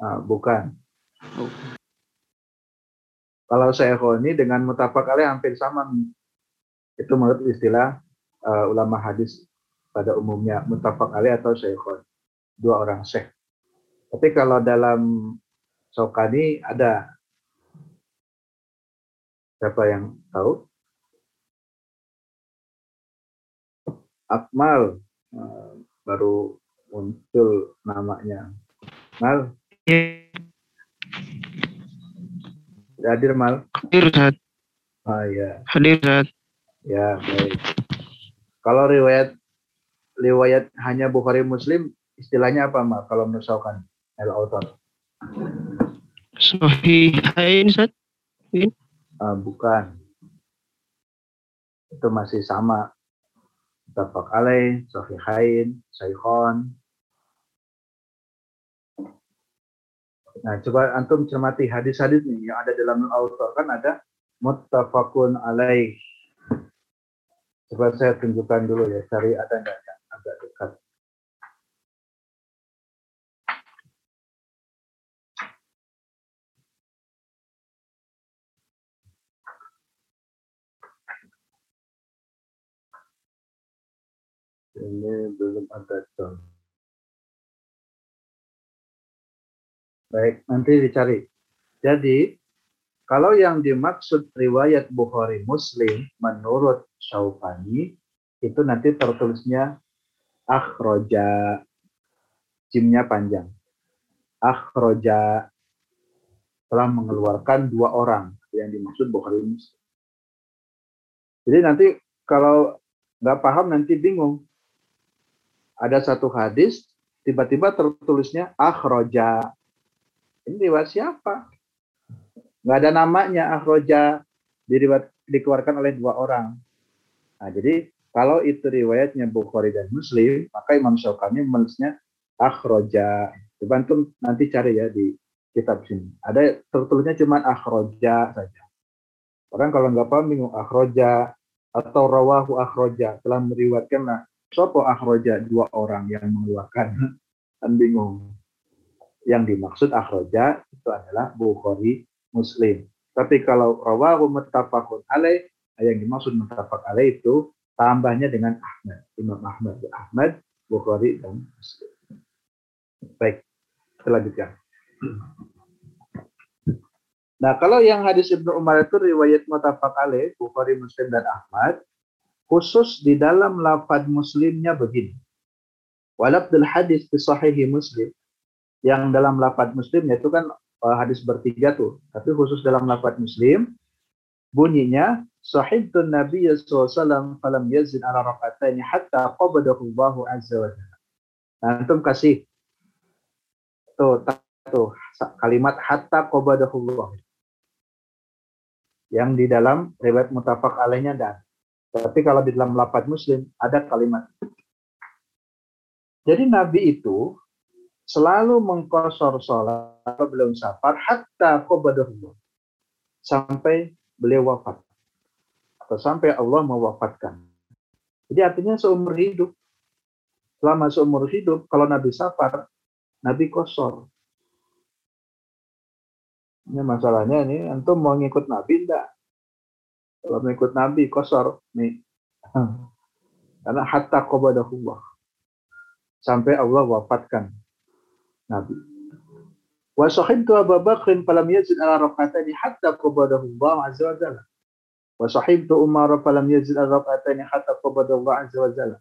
Ah, bukan. Kalau Syekhoni dengan mutafak alaih hampir sama. Itu menurut istilah uh, ulama hadis pada umumnya mutafak alaih atau Syekhoni. Dua orang syekh. Tapi kalau dalam Sokani ada siapa yang tahu? Akmal uh, baru muncul namanya. Mal, hadir Mal. Hadir Ustaz. Ah ya, Hadir Ustaz. ya baik. Kalau riwayat riwayat hanya Bukhari Muslim, istilahnya apa Mal? Kalau misalkan el author? Sahihain Ustaz. Ah, bukan. Itu masih sama. Tafak alaih, sahihain, saikhon. Nah, coba antum cermati hadis-hadis nih yang ada dalam autor kan ada muttafaqun alaih. Coba saya tunjukkan dulu ya, cari ada nggak yang agak dekat. Ini belum ada contoh. Baik, nanti dicari. Jadi, kalau yang dimaksud riwayat Bukhari Muslim menurut Syaukani, itu nanti tertulisnya akhroja, jimnya panjang. Akhroja telah mengeluarkan dua orang yang dimaksud Bukhari Muslim. Jadi nanti kalau nggak paham nanti bingung. Ada satu hadis tiba-tiba tertulisnya akhroja ini riwayat siapa? Nggak ada namanya akhroja diriwayat, dikeluarkan oleh dua orang. Nah, jadi kalau itu riwayatnya Bukhari dan Muslim, maka Imam Syaukani menulisnya akhroja. Coba antum nanti cari ya di kitab sini. Ada tertulisnya cuma akhroja saja. Orang kalau nggak paham bingung akhroja atau rawahu akhroja telah meriwayatkan nah, sopo akhroja dua orang yang mengeluarkan kan bingung yang dimaksud akhroja itu adalah Bukhari Muslim. Tapi kalau rawahu muttafaqun alaih yang dimaksud muttafaq alaih itu tambahnya dengan Ahmad, Imam Ahmad, Ahmad, Bukhari dan Muslim. Baik, kita lanjutkan. Nah, kalau yang hadis Ibnu Umar itu riwayat muttafaq alaih, Bukhari, Muslim dan Ahmad, khusus di dalam lafad muslimnya begini. Walabdul hadis di sahihi muslim, yang dalam lafad muslim yaitu kan uh, hadis bertiga tuh. Tapi khusus dalam lafad muslim, bunyinya sahibtun Nabi SAW falam yazid ala rakataini hatta qabadahu Allahu azza wa jalla. Nah, antum kasih tuh, tuh kalimat hatta qabadahu Allah. Yang di dalam riwayat mutafak alaihnya dan tapi kalau di dalam lapat muslim ada kalimat. Jadi Nabi itu selalu mengkosor sholat belum safar hatta qabadahu sampai beliau wafat atau sampai Allah mewafatkan. Jadi artinya seumur hidup. Selama seumur hidup, kalau Nabi safar, Nabi kosor. Ini masalahnya ini, antum mau ngikut Nabi enggak? Kalau mengikut Nabi kosor, nih. Karena hatta qabadahullah. Sampai Allah wafatkan Nabi. Wa sahibtu Abu Bakrin falam yazid ala rakatani hatta qabadahu Allah azza wa jalla. Wa sahibtu Umar falam yazid ala rakatani hatta qabadahu Allah azza wa jalla.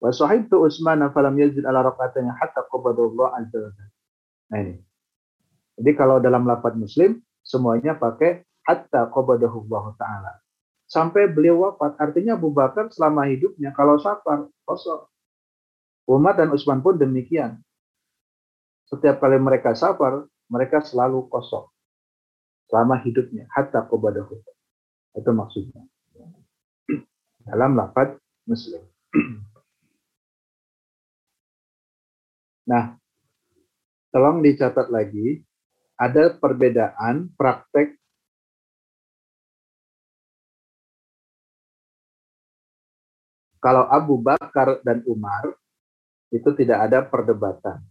Wa sahibtu Utsman falam yazid ala rakatani hatta qabadahu Allah azza wa jalla. Nah ini. Jadi kalau dalam lafaz Muslim semuanya pakai hatta qabadahu Allah taala. Sampai beliau wafat, artinya Abu Bakar selama hidupnya kalau safar kosong. Umar dan Utsman pun demikian. Setiap kali mereka safar, mereka selalu kosong. Selama hidupnya. Hatta qobadahu. Itu maksudnya. Dalam lafad muslim. Nah, tolong dicatat lagi, ada perbedaan praktek kalau Abu Bakar dan Umar itu tidak ada perdebatan.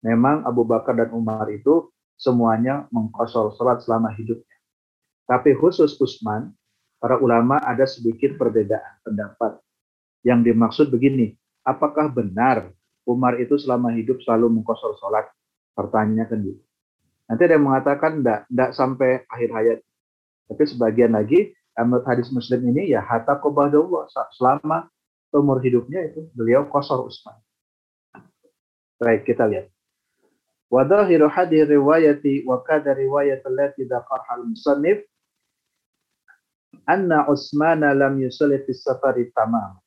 Memang Abu Bakar dan Umar itu semuanya mengkosor sholat selama hidupnya. Tapi khusus Utsman, para ulama ada sedikit perbedaan pendapat. Yang dimaksud begini, apakah benar Umar itu selama hidup selalu mengkosor sholat? Pertanyaannya kan gitu. Nanti ada yang mengatakan enggak sampai akhir hayat. Tapi sebagian lagi, hadis muslim ini ya hatta qobadullah selama umur hidupnya itu beliau kosor Utsman. Baik, kita lihat. Riwayati wa kada riwayat allati dzakaraha al-musannif anna Utsmana lam yusalli fi safari tamam.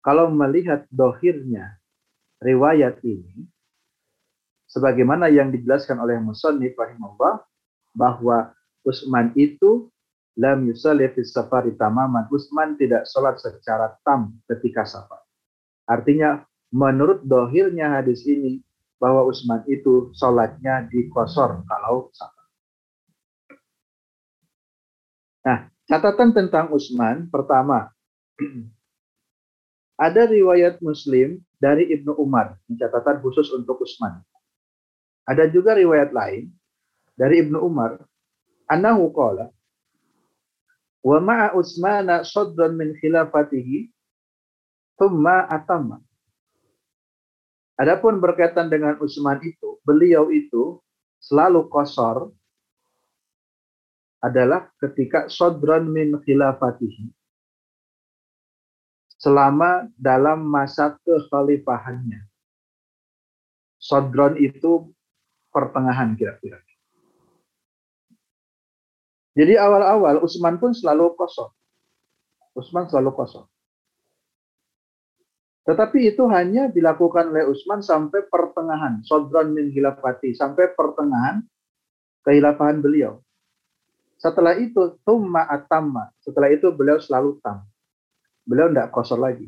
Kalau melihat dohirnya riwayat ini, sebagaimana yang dijelaskan oleh musannif rahimahullah bahwa Utsman itu lam yusalli fi safari tamaman. Utsman tidak sholat secara tam ketika safar. Artinya menurut dohirnya hadis ini bahwa Utsman itu sholatnya di kosor kalau safar. Nah, catatan tentang Utsman pertama ada riwayat Muslim dari Ibnu Umar, catatan khusus untuk Utsman. Ada juga riwayat lain dari Ibnu Umar, anahu qala wa ma'a Utsmana sadran min khilafatihi thumma atamma Adapun berkaitan dengan Utsman itu, beliau itu selalu kosor adalah ketika sodron min khilafatihi. Selama dalam masa kekhalifahannya. Sodron itu pertengahan kira-kira. Jadi awal-awal Utsman pun selalu kosong. Utsman selalu kosong. Tetapi itu hanya dilakukan oleh Utsman sampai pertengahan, Sodron min hilafati, sampai pertengahan kehilafahan beliau. Setelah itu, tumma atamma. Setelah itu beliau selalu tam. Beliau tidak kosor lagi.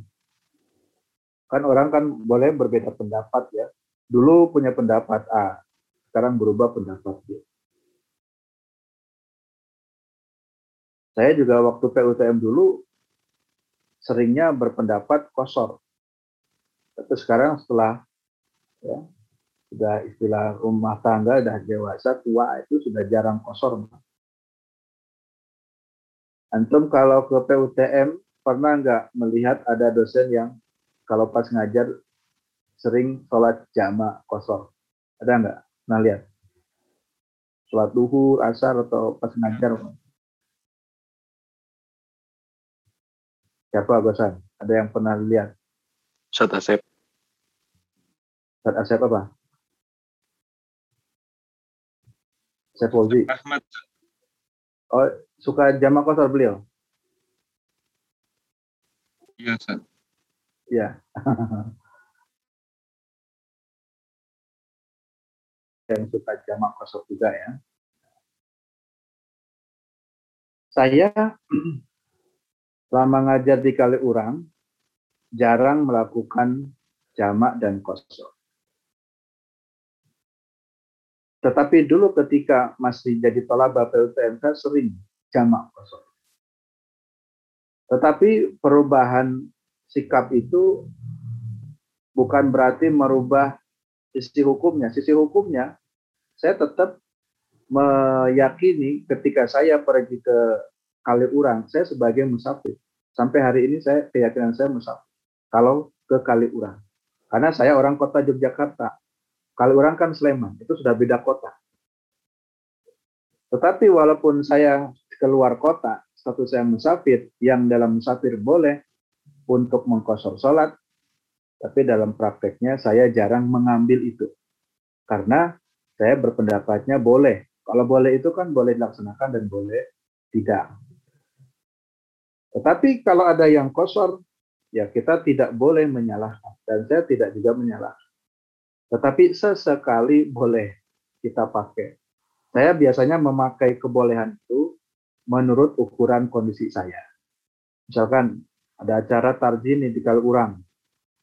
Kan orang kan boleh berbeda pendapat ya. Dulu punya pendapat A, sekarang berubah pendapat B. Saya juga waktu PUTM dulu seringnya berpendapat kosor. Tapi sekarang setelah ya, sudah istilah rumah tangga sudah dewasa tua itu sudah jarang kosor. Antum kalau ke PUTM pernah nggak melihat ada dosen yang kalau pas ngajar sering sholat jama kosor? Ada nggak? Nah lihat. Sholat duhur, asar, atau pas ngajar. Siapa Gosan? Ada yang pernah lihat? Ustaz Asep. Ustaz Asep apa? Asep Fauzi. Ahmad. Oh, suka jamak kosor beliau? Iya, Ustaz. Ya. yang suka jamak kosor juga ya. Saya selama ngajar di Kaliurang jarang melakukan jamak dan kosor. Tetapi dulu ketika masih jadi tolaba PUTM saya sering jamak kosor. Tetapi perubahan sikap itu bukan berarti merubah sisi hukumnya. Sisi hukumnya saya tetap meyakini ketika saya pergi ke Kaliurang, saya sebagai musafir. Sampai hari ini saya keyakinan saya musafir. Kalau ke Kaliurang. Karena saya orang kota Yogyakarta. Kaliurang kan Sleman, itu sudah beda kota. Tetapi walaupun saya keluar kota, status saya musafir, yang dalam musafir boleh untuk mengkosor sholat, tapi dalam prakteknya saya jarang mengambil itu. Karena saya berpendapatnya boleh. Kalau boleh itu kan boleh dilaksanakan dan boleh tidak. Tetapi kalau ada yang kosor, ya kita tidak boleh menyalahkan. Dan saya tidak juga menyalahkan. Tetapi sesekali boleh kita pakai. Saya biasanya memakai kebolehan itu menurut ukuran kondisi saya. Misalkan ada acara tarjini di Kaliurang,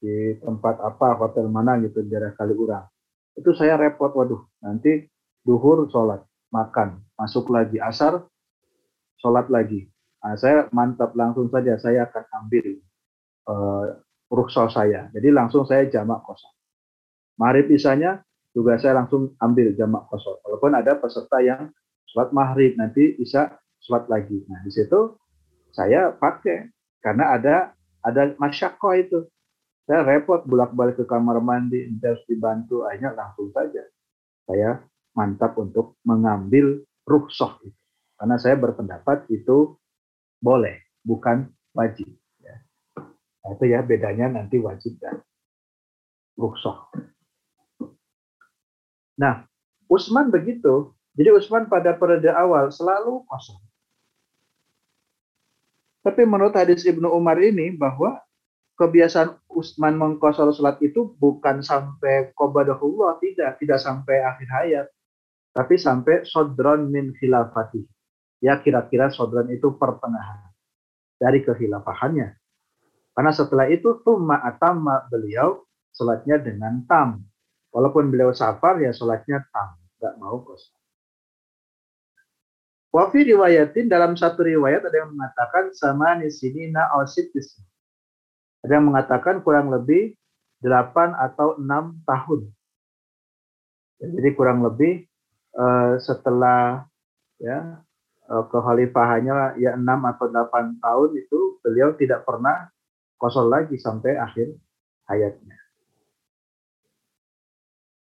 di tempat apa, hotel mana gitu, di daerah Kaliurang. Itu saya repot, waduh, nanti duhur sholat, makan, masuk lagi, asar, sholat lagi. Nah, saya mantap langsung saja saya akan ambil uh, rukshoh saya. Jadi langsung saya jamak kosong. Maghrib isanya juga saya langsung ambil jamak kosong. Walaupun ada peserta yang sholat maghrib nanti bisa sholat lagi. Nah di situ saya pakai karena ada ada masyakko itu. Saya repot bolak-balik ke kamar mandi, harus dibantu, akhirnya langsung saja saya mantap untuk mengambil rukshoh itu. Karena saya berpendapat itu boleh, bukan wajib. Ya. Nah, itu ya bedanya nanti wajib dan rukhsah. Nah, Usman begitu. Jadi Usman pada periode awal selalu kosong. Tapi menurut hadis Ibnu Umar ini bahwa kebiasaan Usman mengkosor sholat itu bukan sampai qobadahullah, tidak, tidak sampai akhir hayat. Tapi sampai sodron min khilafati ya kira-kira sodran itu pertengahan dari kehilafahannya. Karena setelah itu tumma atama beliau sholatnya dengan tam. Walaupun beliau safar ya sholatnya tam, nggak mau kos. Wafi riwayatin dalam satu riwayat ada yang mengatakan sama di sini na. Ada yang mengatakan kurang lebih 8 atau 6 tahun. Jadi kurang lebih uh, setelah ya kekhalifahannya ya 6 atau 8 tahun itu beliau tidak pernah kosong lagi sampai akhir hayatnya.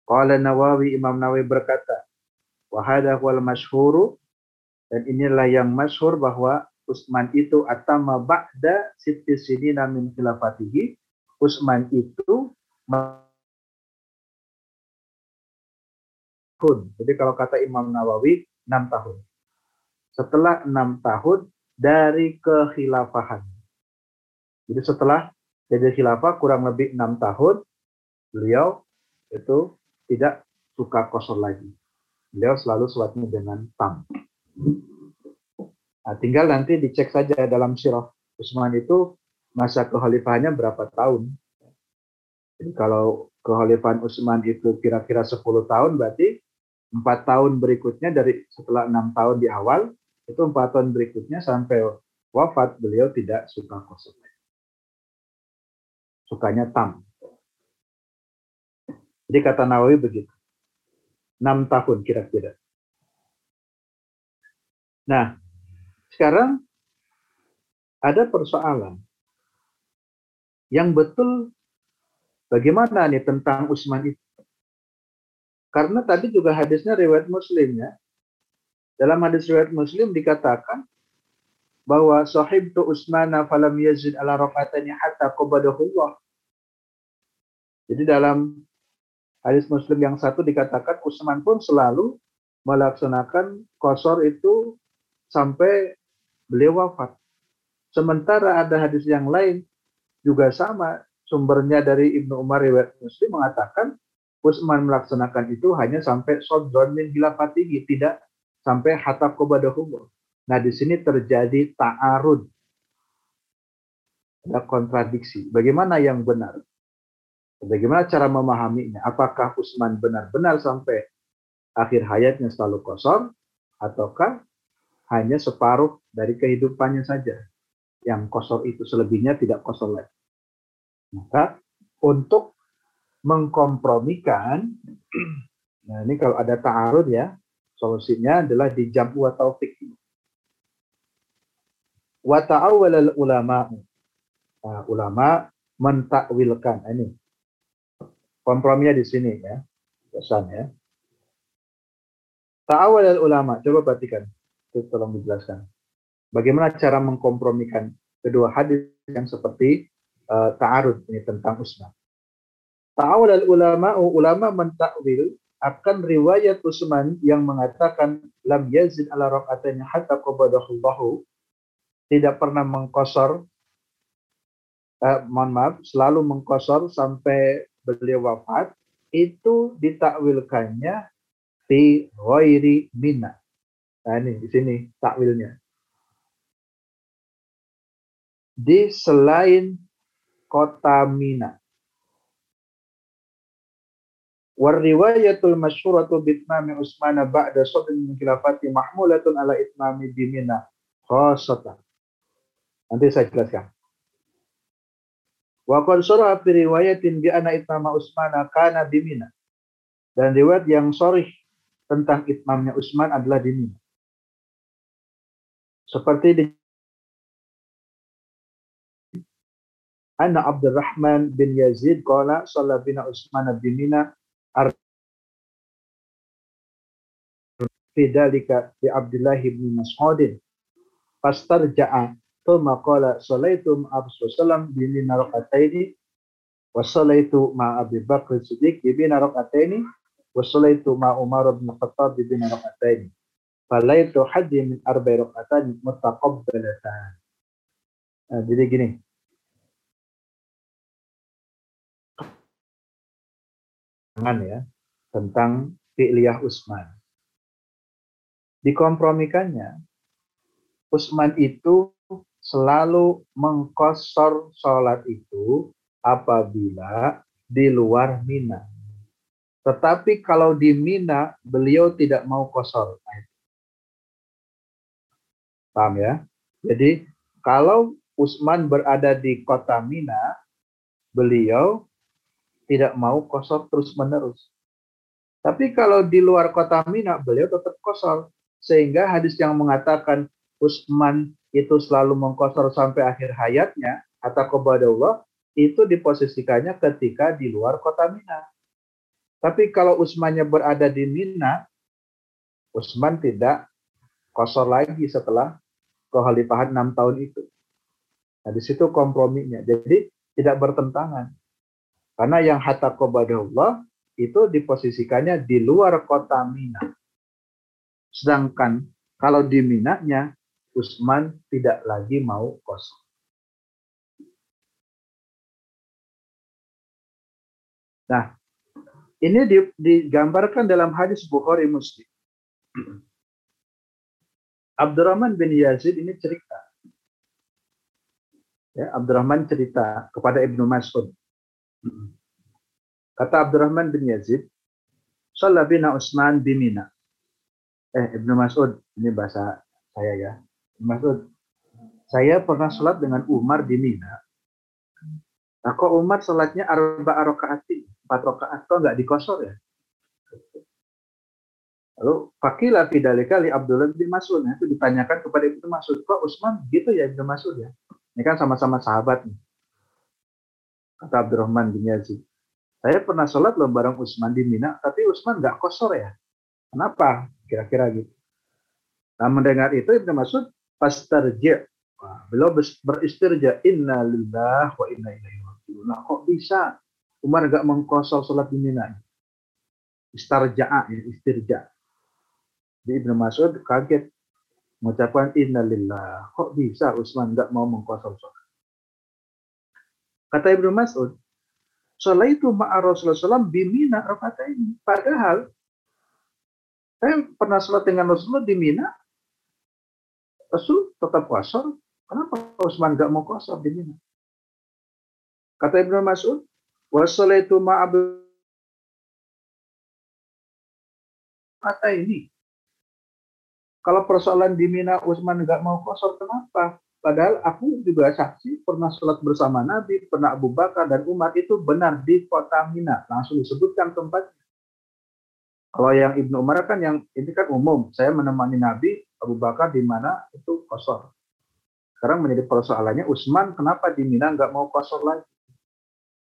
Qala Nawawi Imam Nawawi berkata, wa hadha wal masyhuru dan inilah yang masyhur bahwa Utsman itu atama ba'da sitti sinina min khilafatihi. Utsman itu tahun. Jadi kalau kata Imam Nawawi 6 tahun setelah enam tahun dari kekhilafahan. Jadi setelah jadi khilafah kurang lebih enam tahun, beliau itu tidak suka kosor lagi. Beliau selalu sholatnya dengan tam. Nah, tinggal nanti dicek saja dalam sirah Utsman itu masa kekhalifahannya berapa tahun. Jadi kalau kekhalifahan Utsman itu kira-kira 10 tahun, berarti empat tahun berikutnya dari setelah enam tahun di awal itu empat tahun berikutnya sampai wafat beliau tidak suka kosong. Sukanya tam. Jadi kata Nawawi begitu. Enam tahun kira-kira. Nah, sekarang ada persoalan yang betul bagaimana nih tentang Usman itu. Karena tadi juga hadisnya riwayat Muslim ya. Dalam hadis riwayat Muslim dikatakan bahwa sahib tu Usmana falam yazid ala rakaatani hatta qabadahullah. Jadi dalam hadis Muslim yang satu dikatakan Utsman pun selalu melaksanakan kosor itu sampai beliau wafat. Sementara ada hadis yang lain juga sama, sumbernya dari Ibnu Umar riwayat Muslim mengatakan Utsman melaksanakan itu hanya sampai sodron min hilafat tinggi, tidak sampai hatab kobadahumur. Nah, di sini terjadi ta'arud. Ada kontradiksi. Bagaimana yang benar? Bagaimana cara memahaminya? Apakah Utsman benar-benar sampai akhir hayatnya selalu kosong ataukah hanya separuh dari kehidupannya saja yang kosong itu selebihnya tidak kosong lagi. Maka untuk mengkompromikan, nah ini kalau ada ta'arud ya, solusinya adalah di jam'u atau taufik. Wa ta'awwal ulama. Nah, ulama mentakwilkan. Nah, ini komprominya di sini ya. Pesan ya. Ta'awal ulama, coba perhatikan. Itu tolong dijelaskan. Bagaimana cara mengkompromikan kedua hadis yang seperti uh, ta'arud ini tentang Usman. Ta'awal ulama, ulama mentakwil akan riwayat Utsman yang mengatakan lam yazid ala rakaatnya hatta qabadahullahu tidak pernah mengkosor eh, mohon maaf selalu mengkosor sampai beliau wafat itu ditakwilkannya fi ghairi mina. Nah ini di sini takwilnya. Di selain kota Mina. Warriwayatul masyhuratu bitmami Utsman ba'da sadrin min khilafati mahmulatun ala itmami bimina khasatan. Nanti saya jelaskan. Wa qad saraha fi riwayatin bi anna itmama Utsman kana bimina. Dan riwayat yang sorih tentang itmamnya Utsman adalah di Mina. Seperti di Anna Abdurrahman bin Yazid qala shalla bina Utsman bin Mina fi bi Abdullah bin Mas'ud fastarja'a thumma qala sallaitu ma sallam bin Mina rak'ataini wa sallaitu ma Abi Bakr Siddiq bi Mina rak'ataini wasolaitu ma Umar bin Khattab bin rakaatain. Falaitu hadhi min arba'i rakaatain mutaqabbalatan. Jadi gini. Jangan ya tentang fi'liyah Utsman. Dikompromikannya, Utsman itu selalu mengkosor sholat itu apabila di luar Mina. Tetapi kalau di Mina, beliau tidak mau kosor. Paham ya? Jadi kalau Usman berada di kota Mina, beliau tidak mau kosor terus-menerus. Tapi kalau di luar kota Mina, beliau tetap kosor. Sehingga hadis yang mengatakan Usman itu selalu mengkosor sampai akhir hayatnya, atau kepada Allah, itu diposisikannya ketika di luar kota Mina. Tapi kalau Usmannya berada di Mina, Usman tidak kosor lagi setelah kekhalifahan enam tahun itu. Nah, di situ komprominya. Jadi tidak bertentangan. Karena yang hatta Allah itu diposisikannya di luar kota Mina. Sedangkan kalau di Minanya, Usman tidak lagi mau kosong. Nah, ini digambarkan dalam hadis Bukhari Muslim. Abdurrahman bin Yazid ini cerita. Ya, Abdurrahman cerita kepada Ibnu Mas'ud. Kata Abdurrahman bin Yazid, Salah bina Utsman bimina. Eh, Ibnu Mas'ud, ini bahasa saya ya. Ibnu Mas'ud, saya pernah sholat dengan Umar di Mina. Nah, kok Umar sholatnya arba rakaat empat rakaat kok nggak dikosor ya? Lalu fakilah tidak kali Abdullah bin Mas'ud. Nah, itu ditanyakan kepada Ibnu Mas'ud. Kok Utsman gitu ya Ibnu Mas'ud ya? Ini kan sama-sama sahabat nih. Kata Abdurrahman bin Yazid. Saya pernah sholat loh bareng Utsman di Mina, tapi Utsman nggak kosor ya. Kenapa? Kira-kira gitu. Nah mendengar itu Ibnu Mas'ud pas terjek. beliau beristirja inna lillah wa inna ilaihi raji'un. Nah kok bisa Umar gak mengkosor sholat di Mina. Istarja'a, ya, istirja. Di Ibnu Mas'ud kaget. mengucapkan innalillah. Kok bisa Utsman nggak mau mengkosor sholat? Kata Ibnu Mas'ud, sholat itu ma'a Rasulullah SAW bimina ini. Padahal saya pernah sholat dengan Rasulullah di Mina, Rasul tetap kosor. Kenapa Utsman nggak mau kosor di Mina? Kata Ibnu Mas'ud, wasolaitu ma'abu kata ini. Kalau persoalan di Mina Utsman nggak mau kosor, kenapa? Padahal aku juga saksi pernah sholat bersama Nabi, pernah Abu Bakar dan Umar itu benar di kota Mina. Langsung disebutkan tempatnya. Kalau yang Ibnu Umar kan yang ini kan umum. Saya menemani Nabi, Abu Bakar di mana itu kosor. Sekarang menjadi persoalannya Utsman kenapa di Mina nggak mau kosor lagi?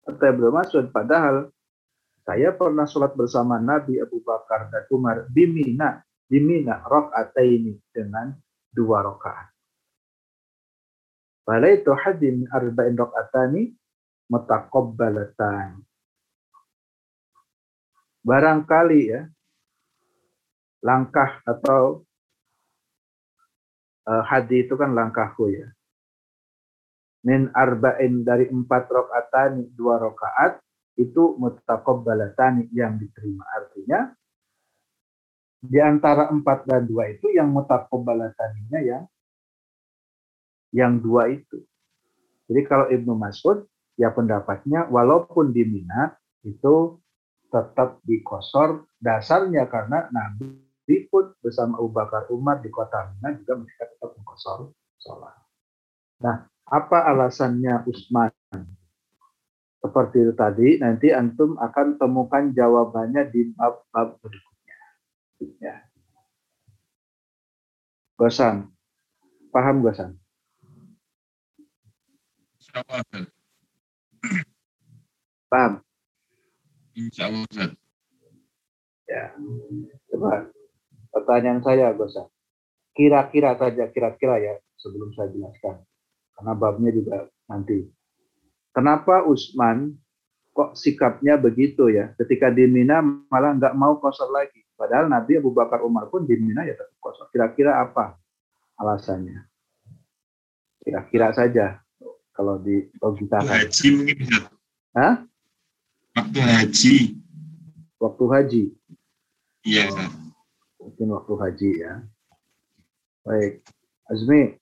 Kata Ibnu Mas'ud, padahal saya pernah sholat bersama Nabi Abu Bakar dan Umar di Mina, di Mina ini dengan dua rakaat. Walaitu hadim arba'in rakaatani mutaqabbalatan. Barangkali ya langkah atau uh, hadi itu kan langkahku ya. Min arba'in dari empat rakaatani dua rakaat itu mutaqabbalatani yang diterima. Artinya di antara empat dan dua itu yang mutaqabbalataninya yang yang dua itu. Jadi kalau Ibnu Mas'ud ya pendapatnya walaupun di Mina itu tetap dikosor dasarnya karena Nabi pun bersama Abu Bakar Umar di kota Mina juga mereka tetap mengkosor sholat. Nah, apa alasannya Utsman seperti itu tadi, nanti antum akan temukan jawabannya di bab-bab berikutnya. Ya. Gosan, paham Gosan? Paham? Insya Allah, Ya. Coba pertanyaan saya, Gosan. Kira-kira saja, kira-kira ya, sebelum saya jelaskan. Karena babnya juga nanti Kenapa Usman kok sikapnya begitu ya? Ketika di Mina malah nggak mau kosor lagi. Padahal Nabi Abu Bakar Umar pun di Mina ya tetap kosor. Kira-kira apa alasannya? Kira-kira saja kalau di logika. Haji mungkin bisa. Hah? Waktu haji. Waktu haji. Iya, oh, Mungkin waktu haji ya. Baik. Azmi,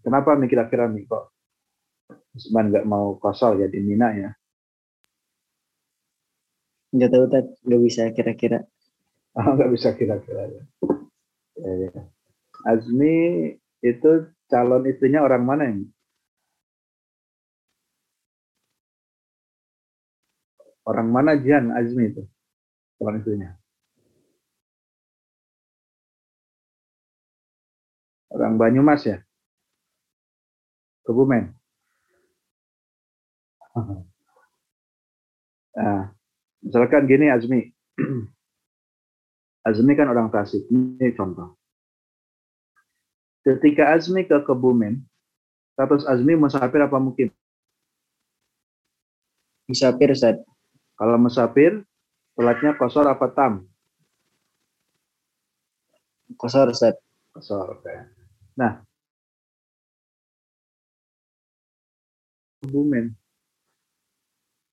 kenapa nih kira-kira nih kok Usman nggak mau kosong ya di Mina ya. Nggak tahu, Tat. Nggak bisa kira-kira. Oh, nggak bisa kira-kira ya. ya, ya. Azmi itu calon istrinya orang mana ini? Orang mana Jian Azmi itu? Calon istrinya. Orang Banyumas ya? Kebumen. Nah, misalkan gini Azmi. Azmi kan orang Tasik. Ini contoh. Ketika Azmi ke Kebumen, status Azmi musafir apa mungkin? Musafir, Ustaz. Kalau musafir, sholatnya kosor apa tam? Kosor, Ustaz. Kosor, oke. Nah, Kebumen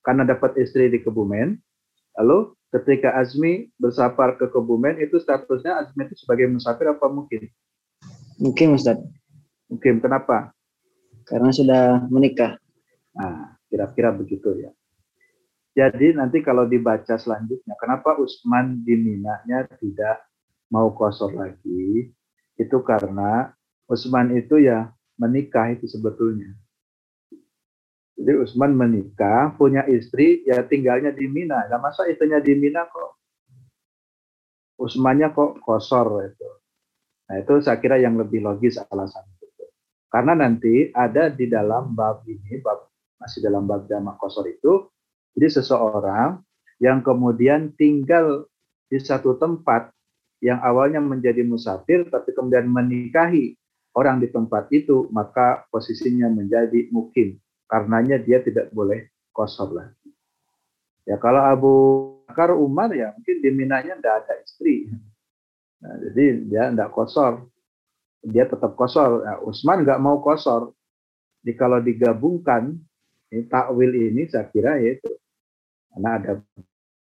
karena dapat istri di Kebumen. Lalu ketika Azmi bersafar ke Kebumen itu statusnya Azmi itu sebagai musafir apa mungkin? Mungkin Ustaz. Mungkin kenapa? Karena sudah menikah. Nah, kira-kira begitu ya. Jadi nanti kalau dibaca selanjutnya, kenapa Usman di Minanya tidak mau kosor lagi? Itu karena Usman itu ya menikah itu sebetulnya. Jadi Usman menikah, punya istri, ya tinggalnya di Mina. Nah, masa istrinya di Mina kok Usmannya kok kosor itu. Nah itu saya kira yang lebih logis alasan itu. Karena nanti ada di dalam bab ini, bab masih dalam bab jamak kosor itu, jadi seseorang yang kemudian tinggal di satu tempat yang awalnya menjadi musafir, tapi kemudian menikahi orang di tempat itu, maka posisinya menjadi mukim karenanya dia tidak boleh kosor lagi. Ya kalau Abu Bakar Umar ya mungkin di Minanya tidak ada istri. Nah, jadi dia tidak kosor. dia tetap kosor. Nah, Utsman nggak mau kosor. Jadi kalau digabungkan ini takwil ini saya kira yaitu karena ada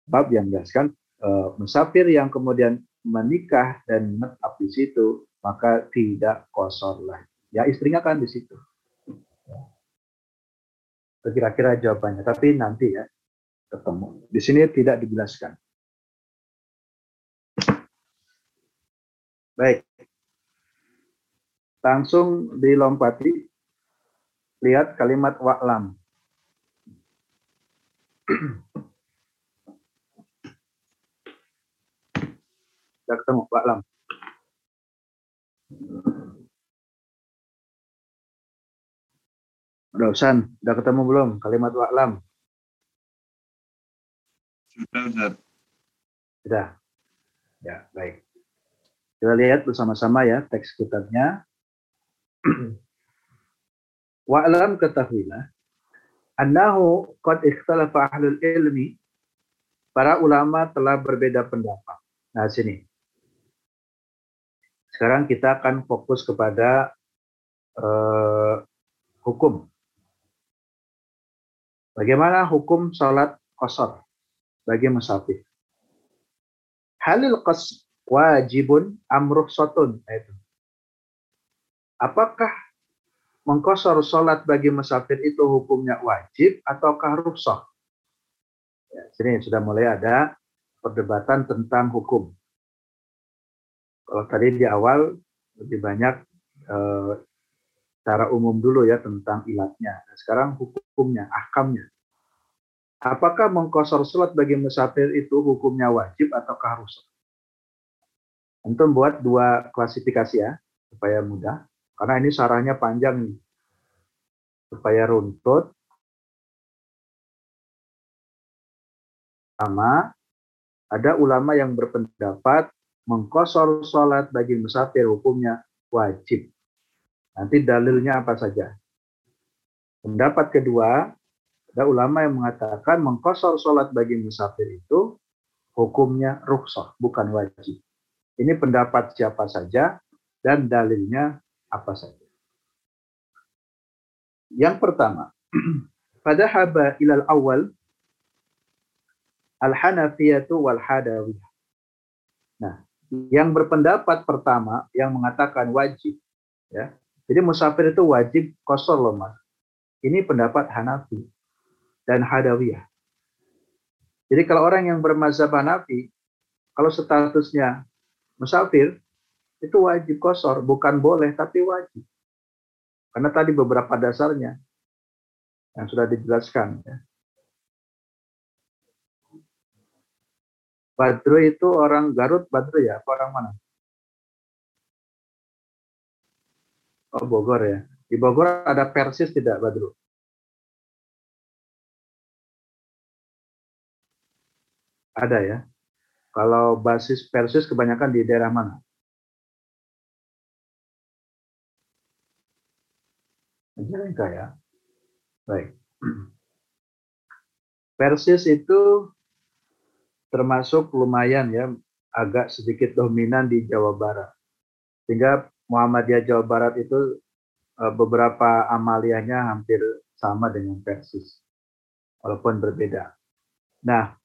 bab yang menjelaskan uh, musafir yang kemudian menikah dan menetap di situ maka tidak kosor lagi. Ya istrinya kan di situ. Kira-kira jawabannya, tapi nanti ya ketemu. Di sini tidak dijelaskan. Baik. Langsung dilompati. Lihat kalimat wa'lam. Sudah ketemu wa'lam. Dosan, udah ketemu belum kalimat wa'lam? Sudah, Ustaz. Sudah. Ya, baik. Kita lihat bersama-sama ya teks kitabnya. Wa'lam ketahuilah annahu qad ikhtalafa ahlul ilmi para ulama telah berbeda pendapat. Nah, sini. Sekarang kita akan fokus kepada eh, hukum. Bagaimana hukum sholat kosor bagi musafir? Halil qas wajibun amruh sotun. Itu. Apakah mengkosor sholat bagi musafir itu hukumnya wajib ataukah rukhsah? Ya, sini sudah mulai ada perdebatan tentang hukum. Kalau tadi di awal lebih banyak eh, secara umum dulu ya tentang ilatnya. Nah, sekarang hukumnya, ahkamnya. Apakah mengkosor sholat bagi musafir itu hukumnya wajib atau harus? Untuk buat dua klasifikasi ya, supaya mudah. Karena ini sarahnya panjang nih. Supaya runtut. Sama, ada ulama yang berpendapat mengkosor sholat bagi musafir hukumnya wajib. Nanti dalilnya apa saja. Pendapat kedua, ada ulama yang mengatakan mengkosor sholat bagi musafir itu hukumnya rukhsah, bukan wajib. Ini pendapat siapa saja dan dalilnya apa saja. Yang pertama, pada haba ilal awal al-hanafiyatu wal hadawiyah. Nah, yang berpendapat pertama yang mengatakan wajib ya. Jadi musafir itu wajib kosor loh Mas. Ini pendapat Hanafi dan Hadawiyah. Jadi kalau orang yang bermazhab Hanafi, kalau statusnya musafir, itu wajib kosor, bukan boleh tapi wajib. Karena tadi beberapa dasarnya yang sudah dijelaskan. Ya. Badru itu orang Garut, Badru ya, apa orang mana? Oh Bogor ya. Di Bogor ada Persis tidak Badru? Ada ya. Kalau basis Persis kebanyakan di daerah mana? Majalengka ya. Baik. Persis itu termasuk lumayan ya, agak sedikit dominan di Jawa Barat. Sehingga Muhammadiyah Jawa Barat itu eh, beberapa amaliyahnya hampir sama dengan Persis, walaupun berbeda. Nah,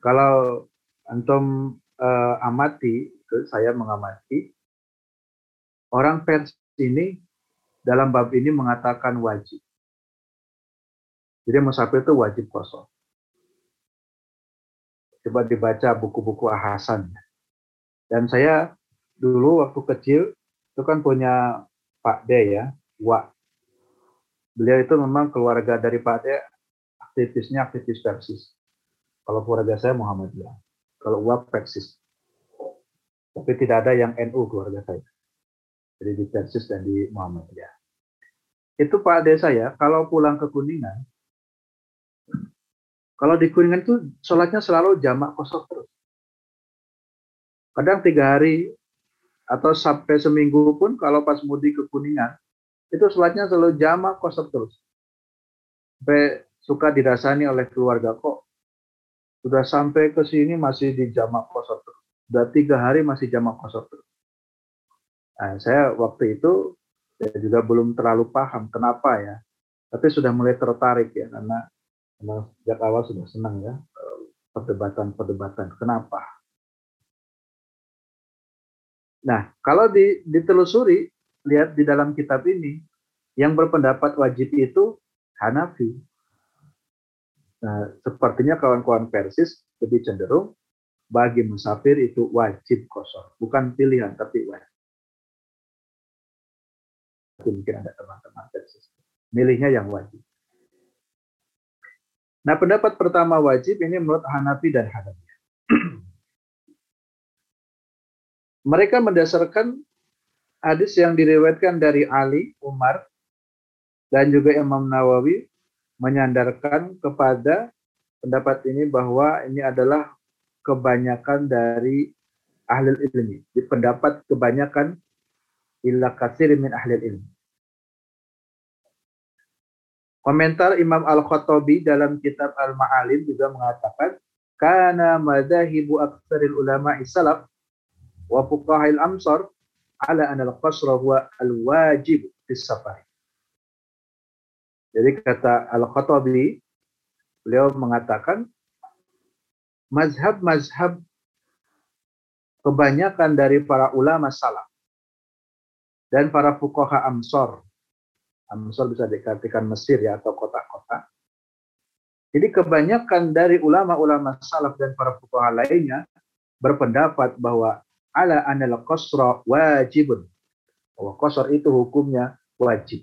kalau antum uh, amati, saya mengamati, orang Persis ini dalam bab ini mengatakan wajib. Jadi musafir itu wajib kosong. Coba dibaca buku-buku ahasan. Dan saya dulu waktu kecil itu kan punya Pak D ya, Wa. Beliau itu memang keluarga dari Pak D aktivisnya aktivis Persis. Kalau keluarga saya Muhammadiyah. Kalau Wa Persis. Tapi tidak ada yang NU keluarga saya. Jadi di Persis dan di Muhammadiyah. Itu Pak D saya, kalau pulang ke Kuningan, kalau di Kuningan itu sholatnya selalu jamak kosong terus. Kadang tiga hari atau sampai seminggu pun kalau pas mudik ke Kuningan, itu sholatnya selalu jamak kosong terus. Sampai suka dirasani oleh keluarga kok. Sudah sampai ke sini masih di jamak kosong terus. Sudah tiga hari masih jamak kosong terus. Nah, saya waktu itu saya juga belum terlalu paham kenapa ya, tapi sudah mulai tertarik ya karena karena sejak awal sudah senang ya perdebatan-perdebatan. Kenapa? Nah, kalau di, ditelusuri, lihat di dalam kitab ini, yang berpendapat wajib itu Hanafi. Nah, sepertinya kawan-kawan Persis lebih cenderung bagi musafir itu wajib kosor, bukan pilihan tapi wajib. Mungkin ada teman-teman Persis. Milihnya yang wajib. Nah, pendapat pertama wajib ini menurut Hanafi dan Hanafi. Mereka mendasarkan hadis yang diriwayatkan dari Ali, Umar, dan juga Imam Nawawi menyandarkan kepada pendapat ini bahwa ini adalah kebanyakan dari ahli ilmi. Di pendapat kebanyakan illa kasir min ahli ilmi. Komentar Imam Al-Khattabi dalam kitab Al-Ma'alim juga mengatakan kana madahibu aktsaril ulama salaf wa fuqahil amsar ala anal qasra huwa al-wajib fis safar. Jadi kata Al-Khattabi beliau mengatakan mazhab-mazhab kebanyakan dari para ulama salaf dan para fuqaha amsor Amsor bisa dikatakan Mesir ya atau kota-kota. Jadi kebanyakan dari ulama-ulama salaf dan para fuqaha lainnya berpendapat bahwa ala anal qasra wajibun. Bahwa qasar itu hukumnya wajib.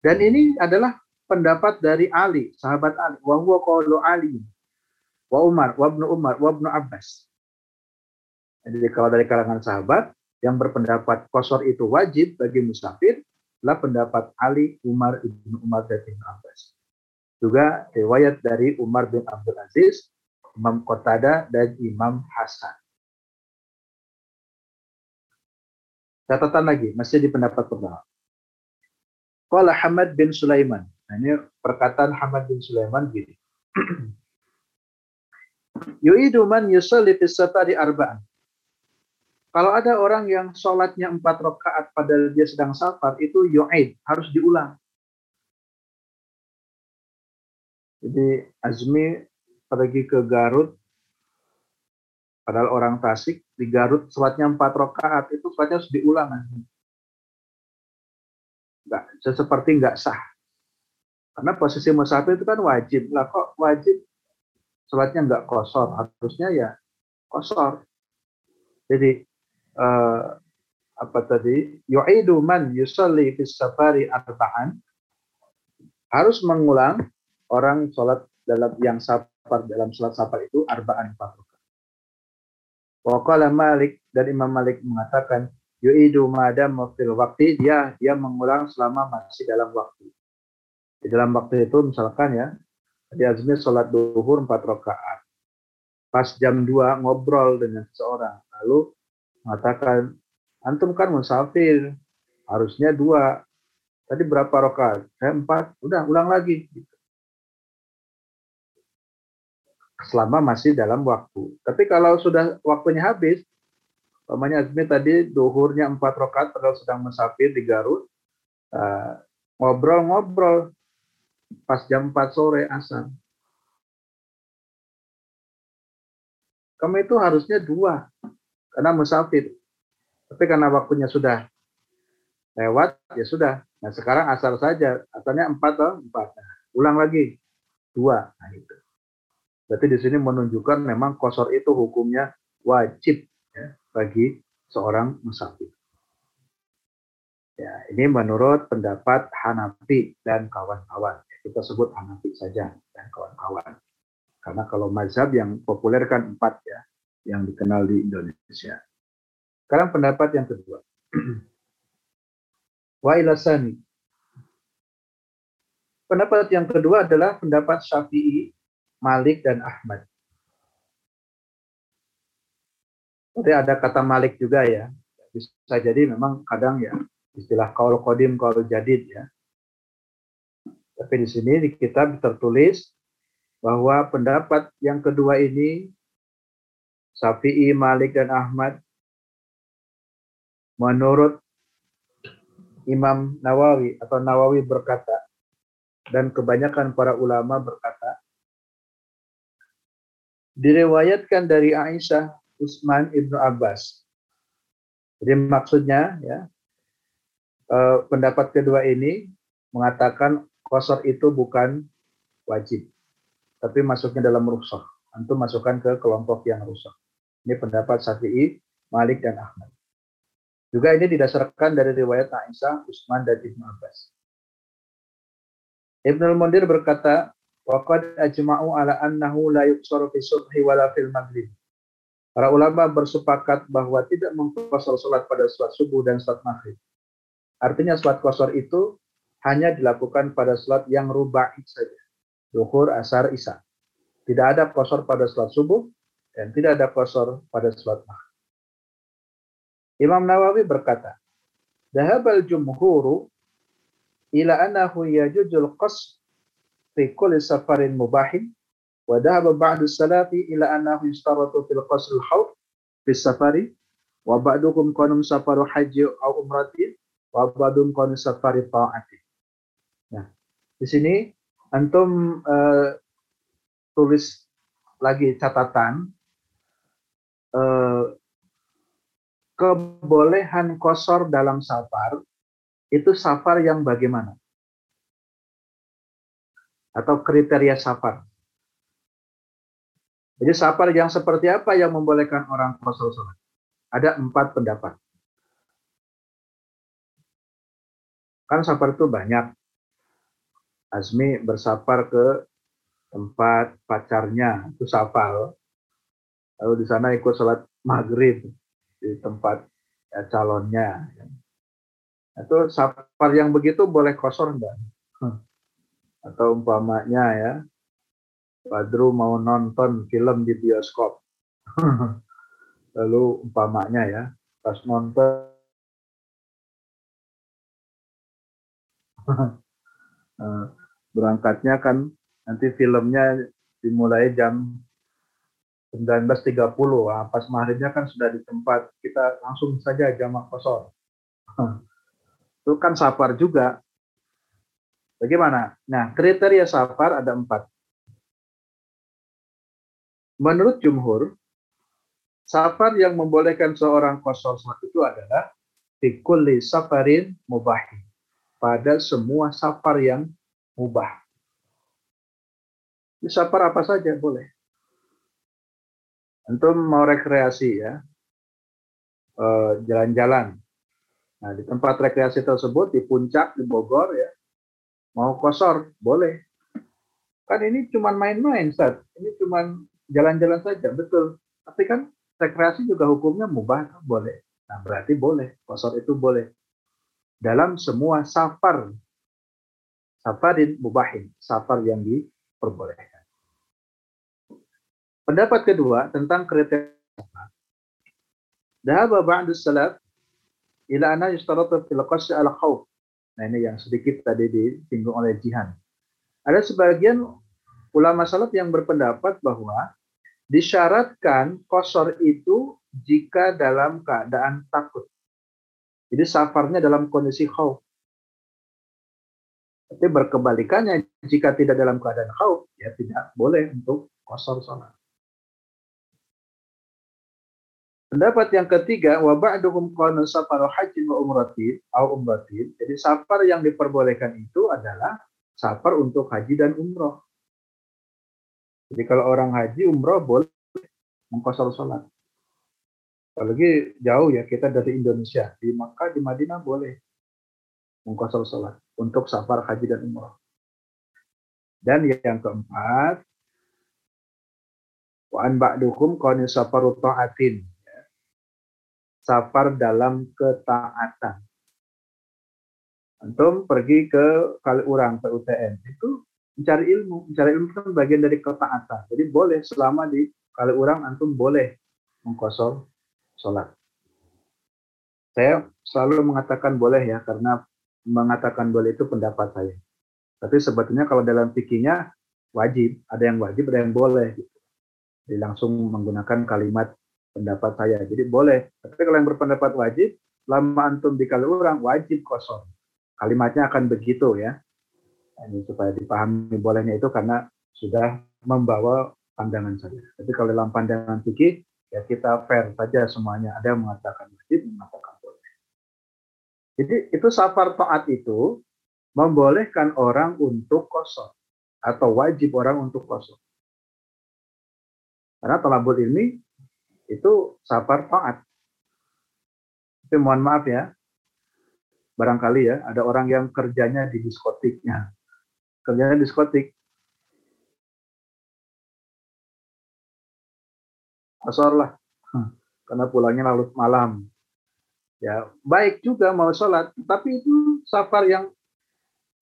Dan ini adalah pendapat dari Ali, sahabat Ali. Wa huwa qawlu Ali. Wa Umar, wa Ibnu Umar, wa Ibnu Abbas. Jadi kalau dari kalangan sahabat, yang berpendapat kosor itu wajib bagi musafir adalah pendapat Ali, Umar, Ibnu Umar, dan Ibnu Abbas. Juga riwayat dari Umar bin Abdul Aziz, Imam Qatada, dan Imam Hasan. Catatan lagi, masih di pendapat pertama. Qala Hamad bin Sulaiman. Nah, ini perkataan Hamad bin Sulaiman gini. Yu'idu man yusalli fi safari arba'an. Kalau ada orang yang sholatnya empat rakaat padahal dia sedang safar, itu yu'id, harus diulang. Jadi Azmi pergi ke Garut, padahal orang Tasik, di Garut sholatnya empat rakaat, itu sholatnya harus diulang. Enggak, seperti nggak sah. Karena posisi musafir itu kan wajib. Lah kok wajib sholatnya nggak kosor, harusnya ya kosor. Jadi uh, apa tadi yu'idu man yusalli fis safari arba'an harus mengulang orang sholat dalam yang safar dalam sholat safar itu arba'an empat rakaat. Waqala Malik dan Imam Malik mengatakan yu'idu madam fil waktu dia dia mengulang selama masih dalam waktu. Di dalam waktu itu misalkan ya di Azmi sholat duhur empat rakaat. Pas jam 2 ngobrol dengan seseorang. Lalu mengatakan antum kan musafir harusnya dua. Tadi berapa rokaat saya empat. Udah ulang lagi. Selama masih dalam waktu. Tapi kalau sudah waktunya habis Pamannya Azmi tadi duhurnya empat rokaat padahal sedang musafir di Garut ngobrol-ngobrol. Uh, pas jam 4 sore asar. Kamu itu harusnya dua karena musafir. Tapi karena waktunya sudah lewat, ya sudah. Nah sekarang asal saja, asalnya empat atau empat. Nah, ulang lagi dua. Nah itu. Berarti di sini menunjukkan memang kosor itu hukumnya wajib ya, bagi seorang musafir. Ya, ini menurut pendapat Hanafi dan kawan-kawan. Kita sebut Hanafi saja dan kawan-kawan. Karena kalau mazhab yang populer kan empat ya yang dikenal di Indonesia. Sekarang pendapat yang kedua. Wa ilasani. Pendapat yang kedua adalah pendapat Syafi'i, Malik, dan Ahmad. Jadi ada kata Malik juga ya. Bisa jadi memang kadang ya istilah kaul kodim, kaul jadid ya. Tapi di sini di kitab tertulis bahwa pendapat yang kedua ini Syafi'i, Malik, dan Ahmad. Menurut Imam Nawawi atau Nawawi berkata, dan kebanyakan para ulama berkata, diriwayatkan dari Aisyah, Utsman ibnu Abbas. Jadi maksudnya ya eh, pendapat kedua ini mengatakan kosor itu bukan wajib, tapi masuknya dalam rusak. Antum masukkan ke kelompok yang rusak. Ini pendapat Syafi'i, Malik dan Ahmad. Juga ini didasarkan dari riwayat Aisyah, Utsman dan Ibnu Abbas. Ibnu Mundir berkata, "Waqad ajma'u ala annahu la yuqsaru fi subhi wala fil maghrib." Para ulama bersepakat bahwa tidak mengkosor sholat pada sholat subuh dan sholat maghrib. Artinya sholat kosor itu hanya dilakukan pada sholat yang rubai saja. Duhur, asar, isya. Tidak ada kosor pada sholat subuh dan tidak ada kosor pada sholat maghrib. Imam Nawawi berkata, Dahabal jumhuru ila annahu yajujul qasr fi kulli safarin mubahin wa dhahaba ba'du salafi ila annahu yustaratu fil qasr al-hawd fi safari wa ba'dukum qanum safaru haji aw umratin wa ba'dum safari ta'ati. Nah, di sini antum uh, tulis lagi catatan uh, kebolehan kosor dalam safar itu safar yang bagaimana? Atau kriteria safar. Jadi safar yang seperti apa yang membolehkan orang kosor sholat? Ada empat pendapat. Kan safar itu banyak. Azmi bersafar ke tempat pacarnya, itu safar. Lalu di sana ikut sholat maghrib di tempat ya, calonnya. Itu safar yang begitu boleh kosor enggak? Atau umpamanya ya, Badru mau nonton film di bioskop. Lalu umpamanya ya, pas nonton Eh, berangkatnya kan nanti filmnya dimulai jam 19.30 nah, pas maghribnya kan sudah di tempat kita langsung saja jamak kosor itu kan safar juga. Bagaimana? Nah kriteria safar ada empat. Menurut jumhur safar yang membolehkan seorang kosor sholat itu adalah fikulli safarin mubahin pada semua safar yang mubah. Di safar apa saja? Boleh. Antum mau rekreasi ya, eh, jalan-jalan. Nah di tempat rekreasi tersebut di puncak di Bogor ya, mau kosor boleh. Kan ini cuma main-main, Ustaz. Ini cuma jalan-jalan saja, betul. Tapi kan rekreasi juga hukumnya mubah, kan boleh. Nah berarti boleh, kosor itu boleh dalam semua safar. Safarin mubahin, safar yang diperbolehkan. Pendapat kedua tentang kriteria. Dahaba ba'du salaf ila anna yustaratu fil qasy al. Nah ini yang sedikit tadi disinggung oleh Jihan. Ada sebagian ulama salaf yang berpendapat bahwa disyaratkan kosor itu jika dalam keadaan takut. Jadi safarnya dalam kondisi khauf. Tapi berkebalikannya, jika tidak dalam keadaan khauf, ya tidak boleh untuk kosor sholat. Pendapat yang ketiga, wa ba'duhum qanu safaru haji wa umratin au umratin. Jadi safar yang diperbolehkan itu adalah safar untuk haji dan umroh. Jadi kalau orang haji umroh boleh mengkosor sholat. Apalagi jauh ya kita dari Indonesia. Di Makkah, di Madinah boleh mengkosor sholat untuk safar haji dan umrah. Dan yang keempat, wa'an ba'dukum qani safaru ta'atin. Safar dalam ketaatan. Antum pergi ke kali urang ke UTN itu mencari ilmu, mencari ilmu kan bagian dari ketaatan. Jadi boleh selama di kali urang antum boleh mengkosor sholat. Saya selalu mengatakan boleh ya, karena mengatakan boleh itu pendapat saya. Tapi sebetulnya kalau dalam fikihnya wajib, ada yang wajib, ada yang boleh. Jadi langsung menggunakan kalimat pendapat saya. Jadi boleh. Tapi kalau yang berpendapat wajib, lama antum dikali orang wajib kosong. Kalimatnya akan begitu ya. Ini supaya dipahami bolehnya itu karena sudah membawa pandangan saya. Tapi kalau dalam pandangan fikih ya kita fair saja semuanya. Ada yang mengatakan wajib, mengatakan boleh. Jadi itu safar taat itu membolehkan orang untuk kosong atau wajib orang untuk kosong. Karena talabul ini itu safar taat. Tapi mohon maaf ya, barangkali ya ada orang yang kerjanya di diskotiknya, kerjanya di diskotik, asor lah, karena pulangnya larut malam. Ya baik juga mau sholat, tapi itu safar yang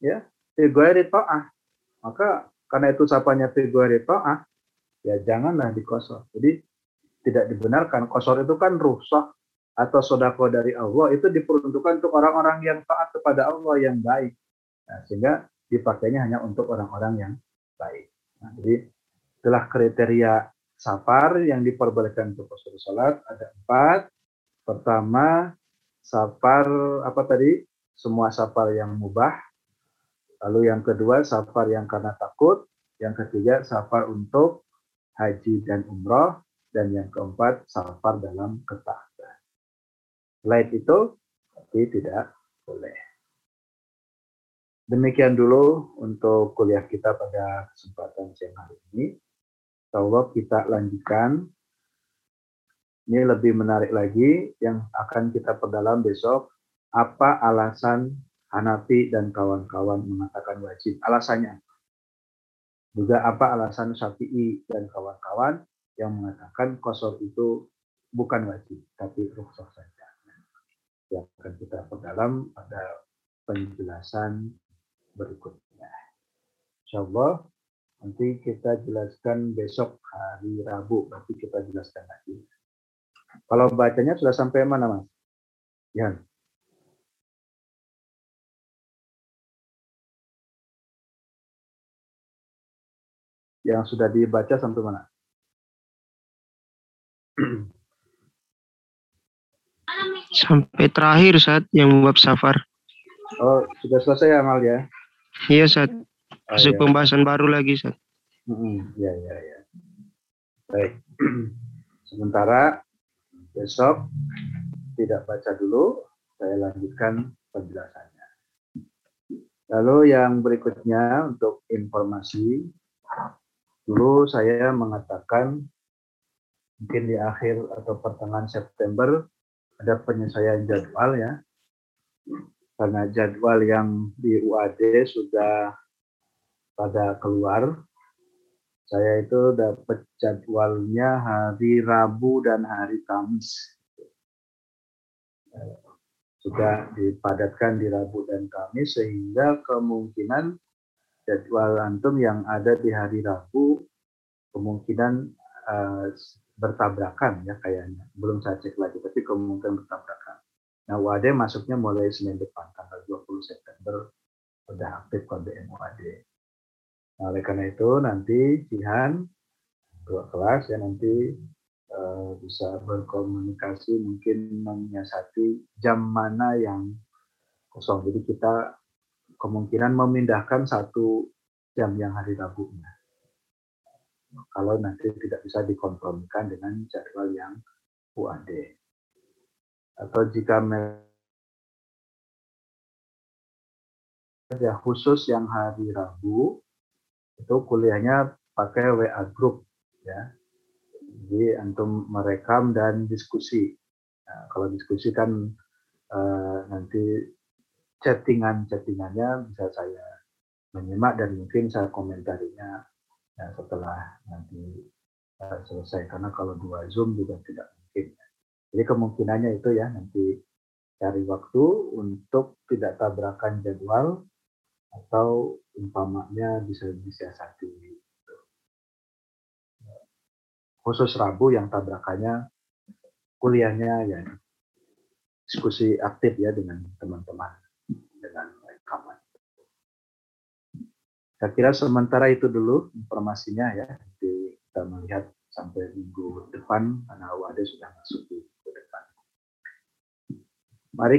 ya figuari ta'ah. Maka karena itu safarnya figuari ta'ah, ya janganlah dikosor. Jadi tidak dibenarkan. Kosor itu kan rusak atau sodako dari Allah itu diperuntukkan untuk orang-orang yang taat kepada Allah yang baik. Nah, sehingga dipakainya hanya untuk orang-orang yang baik. Nah, jadi itulah kriteria safar yang diperbolehkan untuk kosor sholat ada empat. Pertama, safar apa tadi? Semua safar yang mubah. Lalu yang kedua, safar yang karena takut. Yang ketiga, safar untuk haji dan umroh. Dan yang keempat, safar dalam ketaatan. Selain itu, tapi tidak boleh. Demikian dulu untuk kuliah kita pada kesempatan siang hari ini. Allah kita lanjutkan. Ini lebih menarik lagi yang akan kita perdalam besok. Apa alasan Hanafi dan kawan-kawan mengatakan wajib? Alasannya. Juga apa alasan Syafi'i dan kawan-kawan yang mengatakan kosor itu bukan wajib, tapi rukhsah saja. Yang akan kita perdalam pada penjelasan berikutnya. Insya Allah nanti kita jelaskan besok hari Rabu, berarti kita jelaskan lagi. Kalau bacanya sudah sampai mana, Mas? Yan. Yang sudah dibaca sampai mana? Sampai terakhir saat yang bab safar. Oh, sudah selesai amal ya? Iya saat Oh, masuk ya. pembahasan baru lagi saat. Mm-mm, Ya, ya, ya. Baik. Sementara besok tidak baca dulu, saya lanjutkan penjelasannya. Lalu yang berikutnya untuk informasi, dulu saya mengatakan mungkin di akhir atau pertengahan September ada penyelesaian jadwal ya. Karena jadwal yang di UAD sudah pada keluar, saya itu dapat jadwalnya hari Rabu dan hari Kamis. Eh, Sudah dipadatkan di Rabu dan Kamis sehingga kemungkinan jadwal antum yang ada di hari Rabu kemungkinan eh, bertabrakan ya kayaknya. Belum saya cek lagi tapi kemungkinan bertabrakan. Nah, UAD masuknya mulai Senin depan tanggal 20 September sudah aktif kode MUAD. Nah, oleh karena itu nanti Jihan dua kelas ya nanti eh, bisa berkomunikasi mungkin menyiasati jam mana yang kosong. Jadi kita kemungkinan memindahkan satu jam yang hari Rabunya. Kalau nanti tidak bisa dikompromikan dengan jadwal yang UAD. Atau jika ya khusus yang hari Rabu itu kuliahnya pakai WA group ya. Jadi antum merekam dan diskusi. Nah, kalau diskusi kan eh, nanti chattingan-chattingannya bisa saya menyimak dan mungkin saya komentarinya ya, setelah nanti eh, selesai karena kalau dua zoom juga tidak mungkin. Jadi kemungkinannya itu ya nanti cari waktu untuk tidak tabrakan jadwal atau umpamanya bisa disiasati. Khusus Rabu yang tabrakannya kuliahnya ya diskusi aktif ya dengan teman-teman Saya kira sementara itu dulu informasinya ya. Jadi kita melihat sampai minggu depan karena WAD sudah masuk di minggu depan. Mari